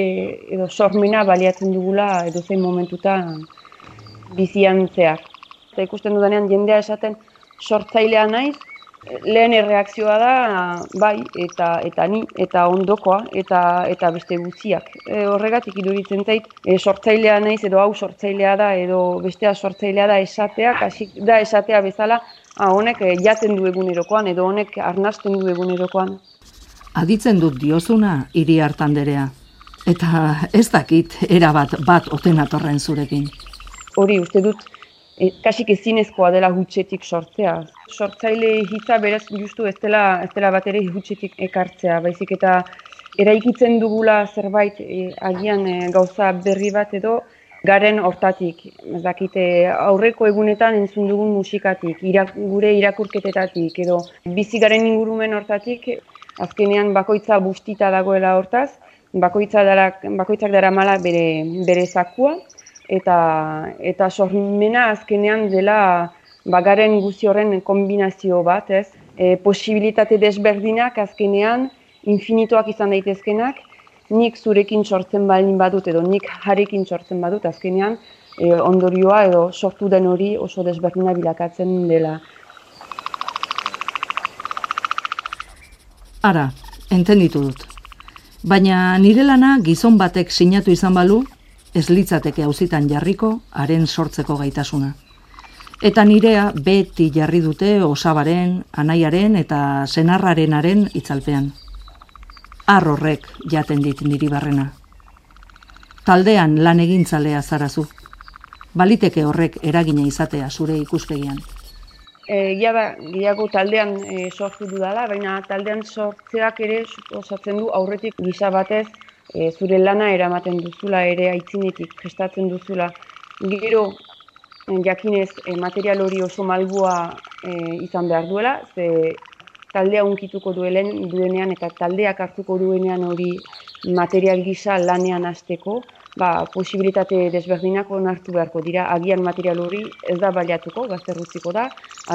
edo sormena baliatzen dugula edo zein momentutan bizian zehar. Eta ikusten dudanean jendea esaten sortzailea naiz, lehen erreakzioa da bai eta eta ni eta ondokoa eta eta beste guztiak. E, horregatik iduritzen zait e, sortzailea naiz edo hau sortzailea da edo bestea sortzailea da esateak hasi da esatea bezala ah, honek eh, jaten du egunerokoan edo honek arnasten du egunerokoan. Aditzen dut diozuna hiri hartan derea. Eta ez dakit erabat bat oten atorren zurekin. Hori uste dut e, kasik ezinezkoa dela hutsetik sortzea. Sortzaile hitza beraz justu ez dela, ez dela bat ere hutsetik ekartzea. Baizik eta eraikitzen dugula zerbait e, agian e, gauza berri bat edo garen hortatik, ez dakite aurreko egunetan entzun dugun musikatik, irak, gure irakurketetatik, edo bizi garen ingurumen hortatik, azkenean bakoitza bustita dagoela hortaz, bakoitza dara, bakoitzak dara mala bere, bere zakua, eta, eta sormena azkenean dela bagaren guzi horren kombinazio bat, ez? E, posibilitate desberdinak azkenean infinitoak izan daitezkenak, nik zurekin sortzen baldin badut edo nik jarekin sortzen badut azkenean e, ondorioa edo sortu den hori oso desberdina bilakatzen dela. Ara, entenditu dut. Baina nire lana gizon batek sinatu izan balu, ez litzateke hauzitan jarriko haren sortzeko gaitasuna. Eta nirea beti jarri dute osabaren, anaiaren eta senarrarenaren itzalpean ar horrek jaten dit niri barrena. Taldean lan egintzalea zarazu. Baliteke horrek eragina izatea zure ikuspegian. Egia da, gehiago taldean e, sortu dudala, baina taldean sortzeak ere osatzen du aurretik gisa batez e, zure lana eramaten duzula ere aitzinetik gestatzen duzula. Gero, jakinez, e, material hori oso malgua e, izan behar duela, ze taldea unkituko duelen, duenean eta taldeak hartuko duenean hori material gisa lanean hasteko, ba, posibilitate desberdinak onartu beharko dira, agian material hori ez da baliatuko, gazterrutziko da,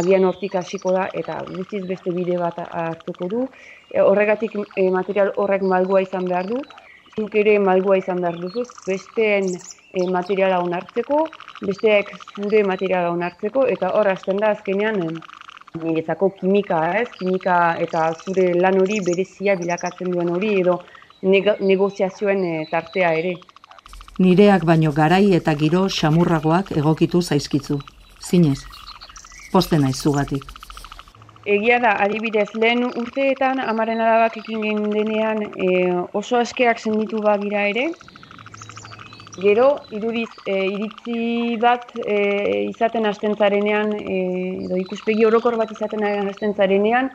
agian hortik hasiko da eta guztiz beste bide bat hartuko du. E, horregatik e, material horrek malgua izan behar du, zuk ere malgua izan behar duzuz, besteen e, materiala onartzeko, besteek zure materiala onartzeko, eta hor hasten da azkenean niretzako kimika, ez? Kimika eta zure lan hori berezia bilakatzen duen hori edo neg negoziazioen e, tartea ere. Nireak baino garai eta giro xamurragoak egokitu zaizkitzu. Zinez, poste naiz zugatik. Egia da, adibidez, lehen urteetan amaren alabak ekin denean e, oso eskeak senditu bagira ere, Gero, iduriz, e, iritzi bat e, izaten hasten zarenean, e, edo ikuspegi orokor bat izaten hasten zarenean,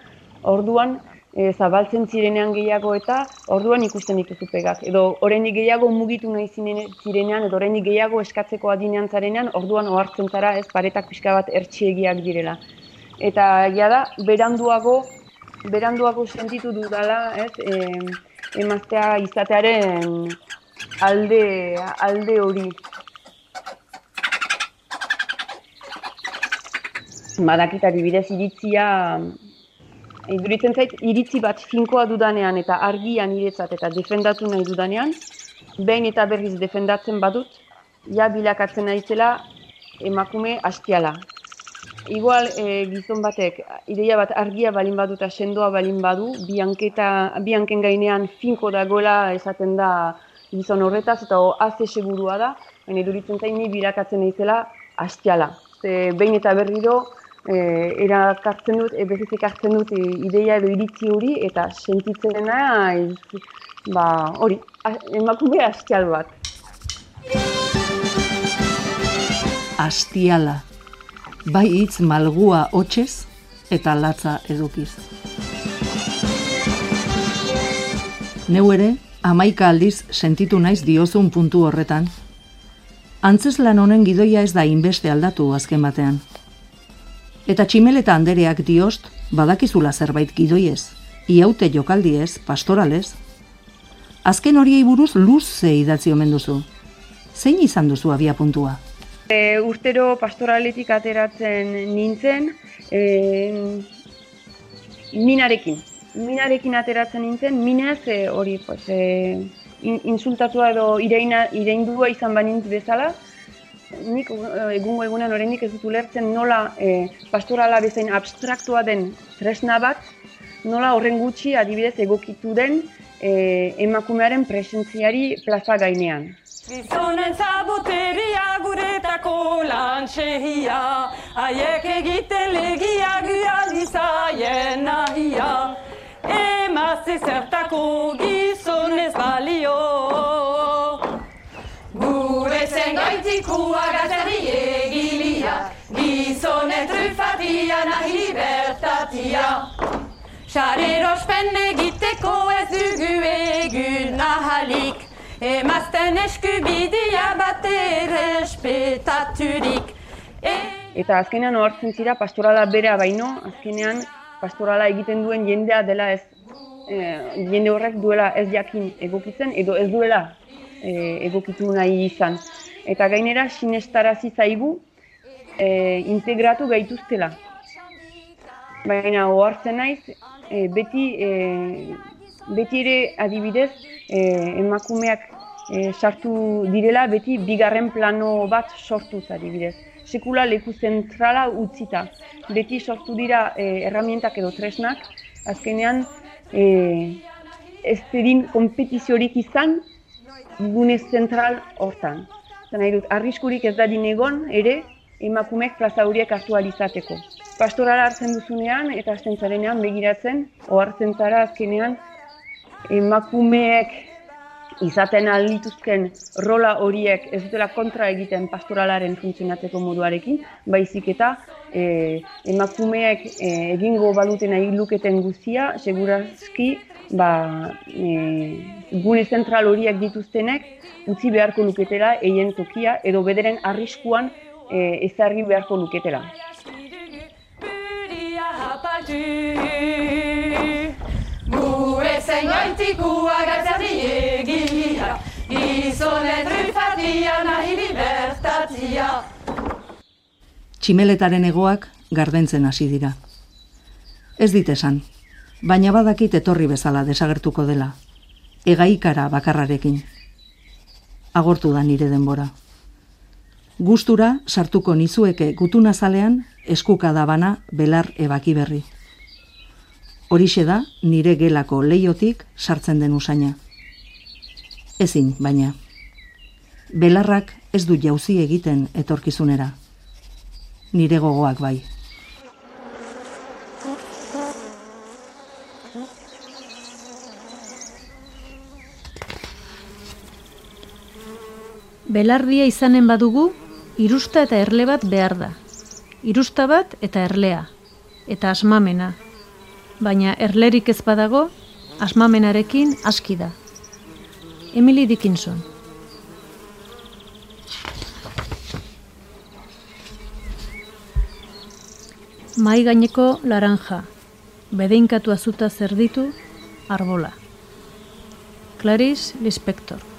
orduan e, zabaltzen zirenean gehiago eta orduan ikusten dituzu pegak. Edo oraindik gehiago mugitu nahi zirenean, edo oraindik gehiago eskatzeko adinean zarenean, orduan ohartzen zara ez paretak pixka bat ertxiegiak direla. Eta ja da, beranduago, beranduago sentitu dudala, ez, e, emaztea izatearen alde, alde hori. Badakitari bidez iritzia, iduritzen zait, iritzi bat finkoa dudanean eta argian iretzat eta defendatu nahi dudanean, behin eta berriz defendatzen badut, ja bilakatzen naizela emakume hastiala. Igual e, gizon batek, ideia bat argia balin badu eta sendoa balin badu, bianketa, bianken gainean finko dagoela esaten da gizon horretaz eta haze segurua da, baina iduritzen zain ni birakatzen naizela hastiala. Ze behin eta berriro e, erakartzen dut, e, hartzen dut e, ideia edo iritzi hori eta sentitzen dena ba, hori, emakume hastial bat. Astiala. Bai hitz malgua hotxez eta latza edukiz. Neu ere, amaika aldiz sentitu naiz diozun puntu horretan. Antzes lan honen gidoia ez da inbeste aldatu azken batean. Eta tximeleta andereak diost, badakizula zerbait gidoiez, iaute jokaldiez, pastoralez. Azken horiei buruz luze idatzi omen duzu. Zein izan duzu abia puntua? E, urtero pastoraletik ateratzen nintzen, e, minarekin, minarekin ateratzen nintzen, minez e, hori pues, e, insultatua edo ireina, ireindua izan banintz bezala, nik eh, egungo egunen oraindik ez dut ulertzen nola e, pastorala bezain abstraktua den tresna bat, nola horren gutxi adibidez egokitu den e, emakumearen presentziari plaza gainean. Gizonen zaboteria guretako lantxehia, haiek egiten legia gualizaien nahia emazte zertako gizonez balio. Gure zen gaitikua gazari egilia, gizonen trufatia nahi libertatia. Sarerospen egiteko ez dugu egun ahalik, emazten eskubidia bat errespetaturik. E Eta azkenean ohartzen zira pastorala bera baino, azkenean pastorala egiten duen jendea dela ez e, jende horrek duela ez jakin egokitzen edo ez duela e, egokitu nahi izan. Eta gainera sinestarazi zaigu e, integratu gaituztela. Baina ohartzen naiz e, beti e, beti ere adibidez e, emakumeak e, sartu direla beti bigarren plano bat sortuz adibidez sekula leku zentrala utzita. Beti sortu dira e, erramientak edo tresnak, azkenean e, ez zedin kompetiziorik izan gune zentral hortan. Zena nahi dut, arriskurik ez da egon ere emakumeek plaza horiek aktualizateko. Pastorala hartzen duzunean eta zarenean begiratzen, ohartzen zara azkenean emakumeek izaten aldituzken rola horiek ez dutela kontra egiten pastoralaren funtzionatzeko moduarekin, baizik eta e, emakumeek e, egingo baluten nahi luketen guztia, segurazki ba, e, gune zentral horiek dituztenek utzi beharko luketela eien tokia edo bederen arriskuan e, ezarri beharko luketela. Zein gaitikua gazari egia, gizonen trufatia nahi libertatia. Tximeletaren egoak gardentzen hasi dira. Ez dit esan, baina badakit etorri bezala desagertuko dela. Egaikara bakarrarekin. Agortu da nire denbora. Gustura sartuko nizueke gutuna zalean eskuka bana belar ebaki berri. Horixe da nire gelako leiotik sartzen den usaina. Ezin, baina. Belarrak ez du jauzi egiten etorkizunera. Nire gogoak bai. Belardia izanen badugu, irusta eta erle bat behar da. Irusta bat eta erlea. Eta asmamena. Baina erlerik ez badago, asmamenarekin aski da. Emily Dickinson. Mai gaineko laranja. Bedeinkatu azuta zerditu, arbola. Clarice Lispector.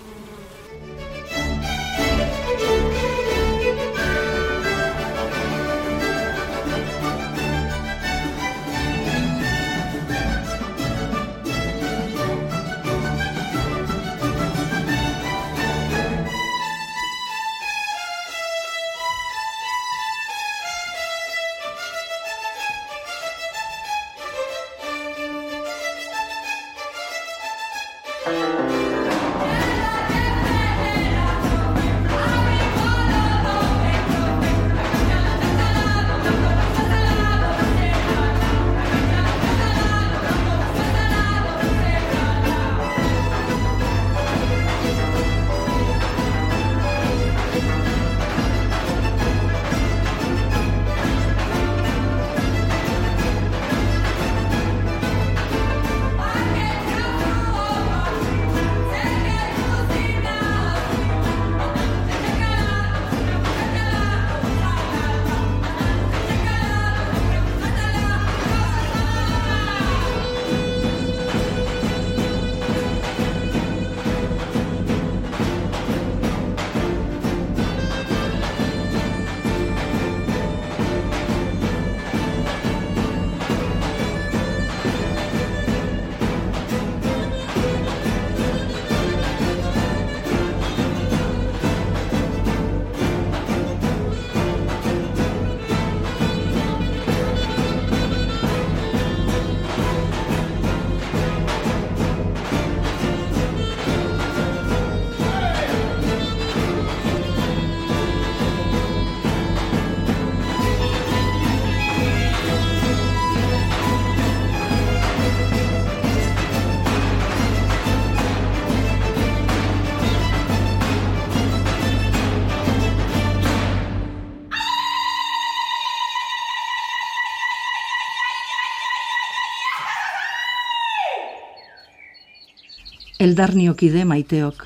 Eldarniokide maiteok.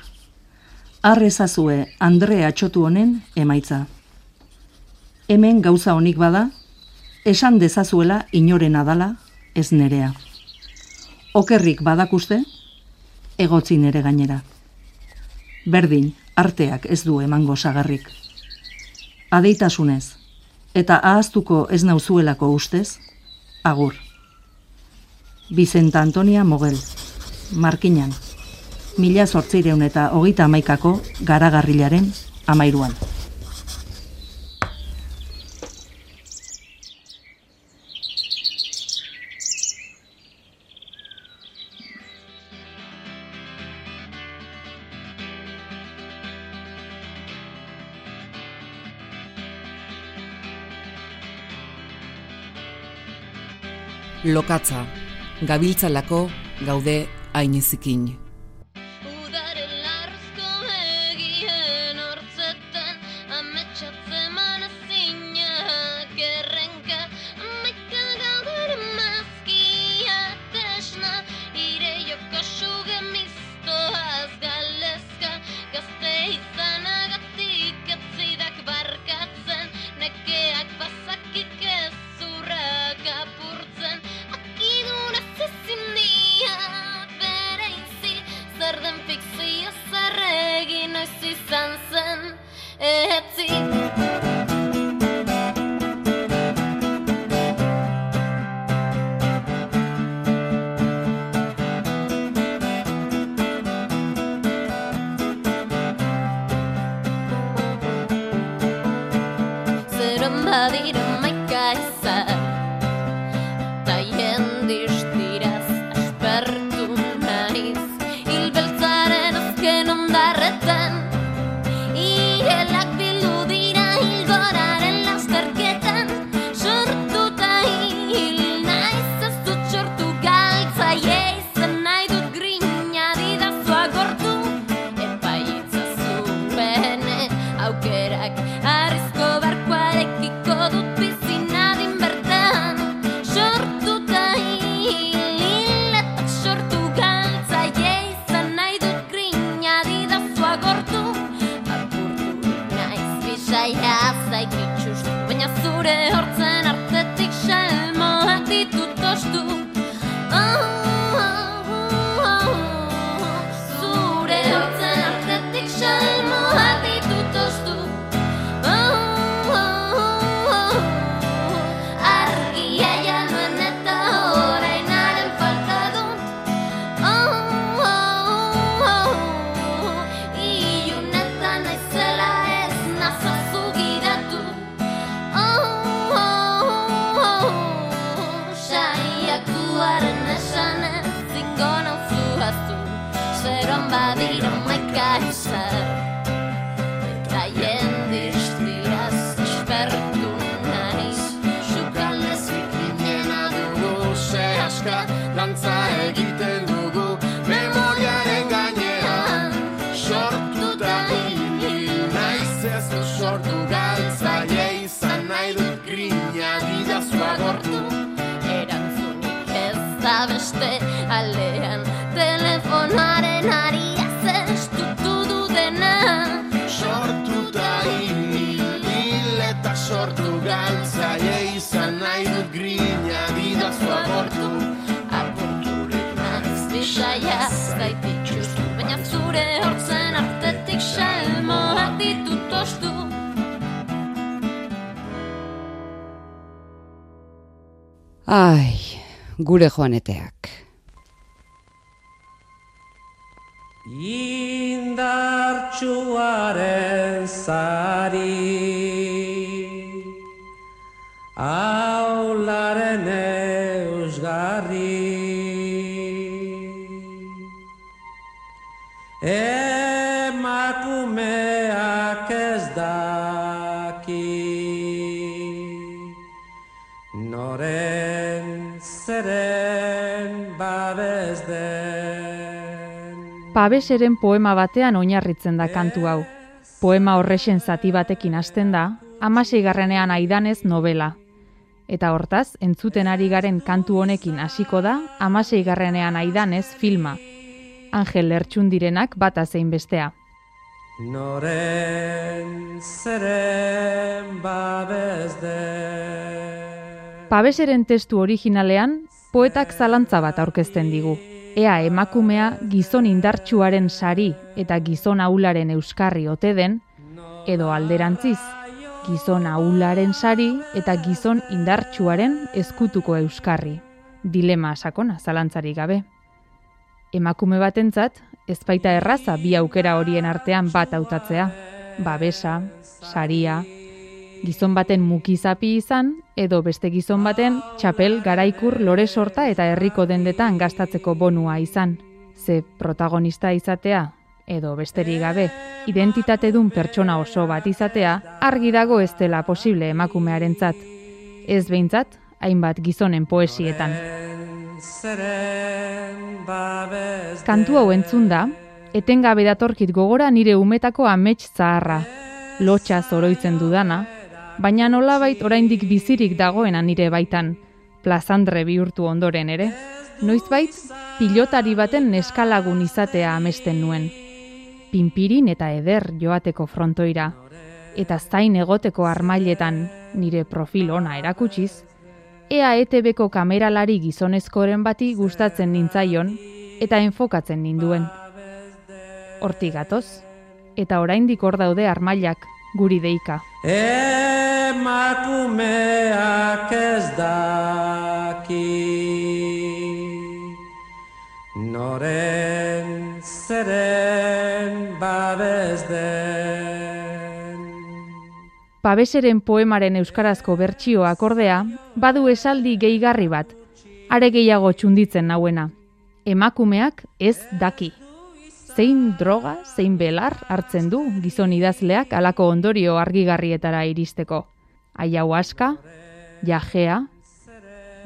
Arrezazue Andre atxotu honen emaitza. Hemen gauza honik bada, esan dezazuela inoren adala ez nerea. Okerrik badakuste, egotzi nere gainera. Berdin, arteak ez du emango sagarrik. Adeitasunez, eta ahaztuko ez nauzuelako ustez, agur. Bizenta Antonia Mogel, Markinan mila sortzireun eta hogeita amaikako garagarrilaren amairuan. Lokatza, gabiltzalako gaude ainezikin. 大変 naiz bisaia zaititxustu Baina zure hortzen artetik selmoak ditut tostu Ai, gure joaneteak. Indartsuaren zari Pabeseren poema batean oinarritzen da kantu hau. Poema horrexen zati batekin hasten da, amaseigarrenean aidanez novela. Eta hortaz, entzuten ari garen kantu honekin hasiko da, amaseigarrenean aidanez filma. Angel Lertxundirenak bata zein bestea. Noren zeren babes Pabeseren testu originalean, poetak zalantza bat aurkezten digu. Ea emakumea gizon indartsuaren sari eta gizon ahularen euskarri ote den, edo alderantziz, gizon ahularen sari eta gizon indartsuaren ezkutuko euskarri. Dilema sakona zalantzarik gabe. Emakume batentzat, ez baita erraza bi aukera horien artean bat hautatzea. Babesa, saria, gizon baten mukizapi izan, edo beste gizon baten txapel, garaikur, lore sorta eta herriko dendetan gastatzeko bonua izan. Ze protagonista izatea, edo besterik gabe, identitatedun pertsona oso bat izatea, argi dago ez dela posible emakumearentzat. Ez behintzat, hainbat gizonen poesietan. Kantu hau entzun da, etengabe datorkit gogora nire umetako amets zaharra, lotxa zoroitzen dudana, baina nolabait oraindik bizirik dagoena nire baitan, plazandre bihurtu ondoren ere. Noizbait, pilotari baten neskalagun izatea amesten nuen. Pinpirin eta eder joateko frontoira, eta zain egoteko armailetan nire profil ona erakutsiz, ea ETB-ko kameralari gizonezkoren bati gustatzen nintzaion eta enfokatzen ninduen. Hortik gatoz, eta oraindik hor daude armailak guri deika. Emakumeak ez daki Noren zeren babes den Pabeseren poemaren euskarazko bertsioak ordea, badu esaldi gehigarri bat, are gehiago txunditzen nauena. Emakumeak ez daki. Zein droga, zein belar hartzen du gizon idazleak alako ondorio argigarrietara iristeko. Aiauaska, jajea,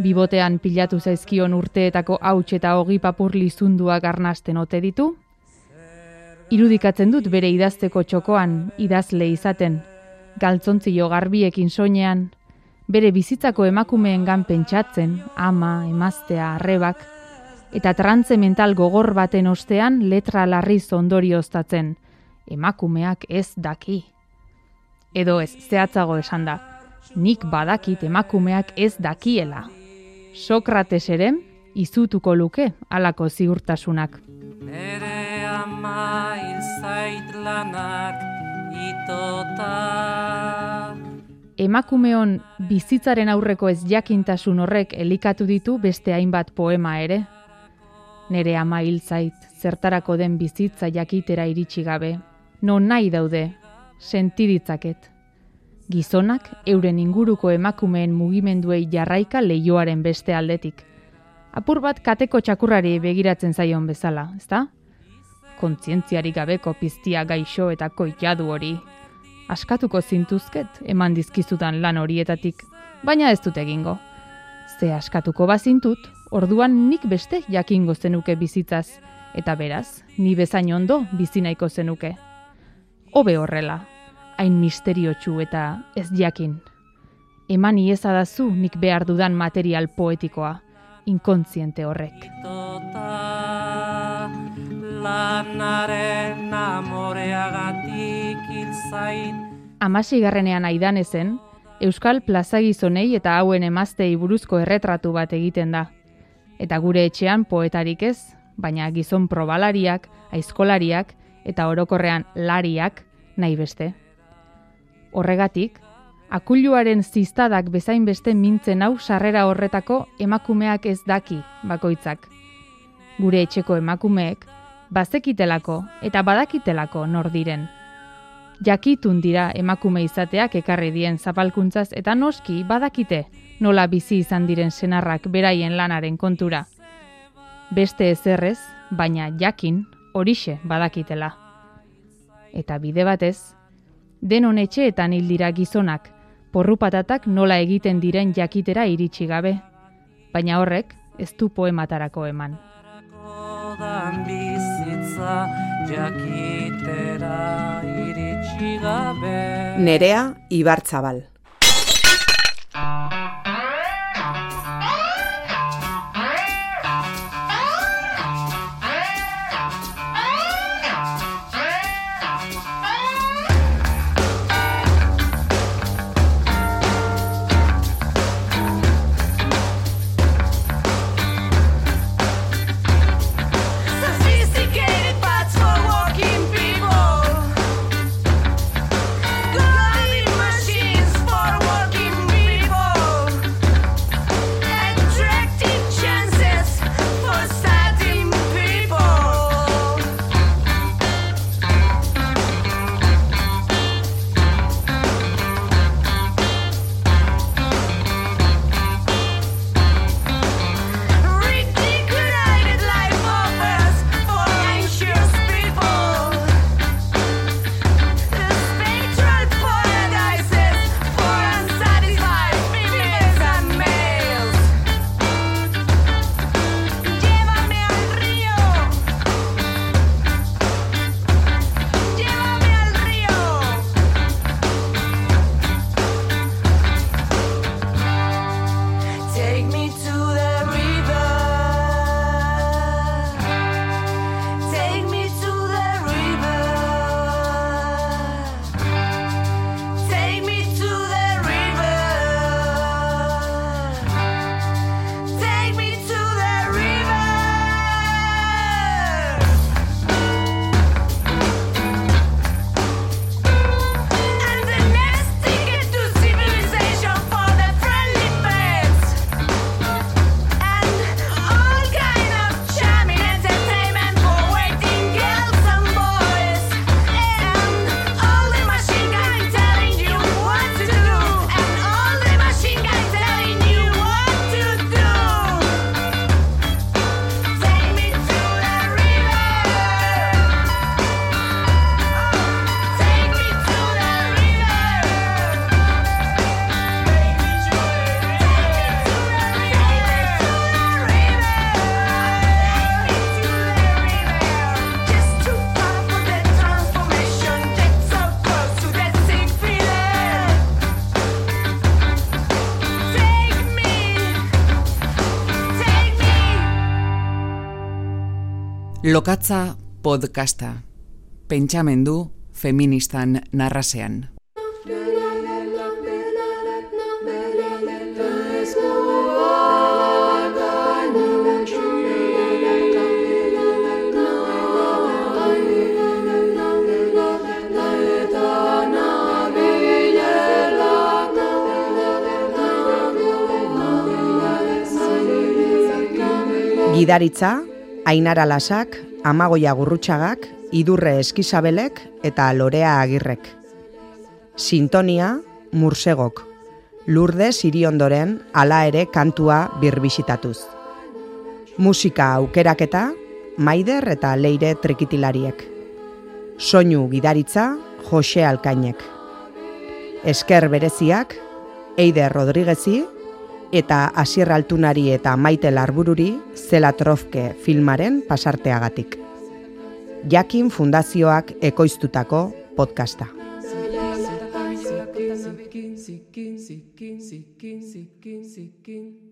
bibotean pilatu zaizkion urteetako hauts eta hogi papur lizunduak arnasten ote ditu, irudikatzen dut bere idazteko txokoan idazle izaten, galtzontzio garbiekin soinean, bere bizitzako emakumeengan pentsatzen, ama, emaztea, arrebak, eta trantze mental gogor baten ostean letra larriz ondorioztatzen, emakumeak ez daki. Edo ez, zehatzago esan da, nik badakit emakumeak ez dakiela. Sokrates ere izutuko luke halako ziurtasunak. Nere ama zait lanak itota. Emakumeon bizitzaren aurreko ez jakintasun horrek elikatu ditu beste hainbat poema ere. Nere ama hil zait, zertarako den bizitza jakitera iritsi gabe. Non nahi daude, sentiditzaket. Gizonak euren inguruko emakumeen mugimenduei jarraika leioaren beste aldetik. Apur bat kateko txakurrari begiratzen zaion bezala, ezta? Kontzientziarik gabeko piztia gaixo eta koitadu hori. Askatuko zintuzket eman dizkizudan lan horietatik, baina ez dut egingo. Ze askatuko bazintut, orduan nik beste jakingo zenuke bizitzaz, eta beraz, ni bezain ondo bizi nahiko zenuke. Hobe horrela, hain misteriotsu eta ez jakin. Eman iezadazu nik behar dudan material poetikoa, inkontziente horrek. Lanaren amoreagatik hil zait. Amasigarrenean aidan ezen, Euskal plazagizonei eta hauen emaztei buruzko erretratu bat egiten da. Eta gure etxean poetarik ez, baina gizon probalariak, aizkolariak eta orokorrean lariak nahi beste. Horregatik, akuluaren ziztadak bezain beste mintzen hau sarrera horretako emakumeak ez daki bakoitzak. Gure etxeko emakumeek, bazekitelako eta badakitelako nor diren. Jakitun dira emakume izateak ekarri dien zapalkuntzaz eta noski badakite nola bizi izan diren senarrak beraien lanaren kontura. Beste ezerrez, baina jakin horixe badakitela. Eta bide batez, denon etxeetan hil dira gizonak, porrupatatak nola egiten diren jakitera iritsi gabe. Baina horrek ez du poematarako eman. Odan bizitza jakitera iritsi gabe. Nerea Ibartzabal. Lokatza podcasta. Pentsamendu feministan narrasean. Gidaritza, Ainara Lasak, Amagoia Gurrutxagak, Idurre Eskizabelek eta Lorea Agirrek. Sintonia, Mursegok. Lurde Siriondoren hala ere kantua birbisitatuz. Musika aukeraketa, Maider eta Leire Trikitilariek. Soinu gidaritza, Jose Alkainek. Esker bereziak, Eider Rodriguezi eta Asier Altunari eta Maite Larbururi Zela Trofke filmaren pasarteagatik. Jakin Fundazioak ekoiztutako podcasta. Zikin, zikin, zikin.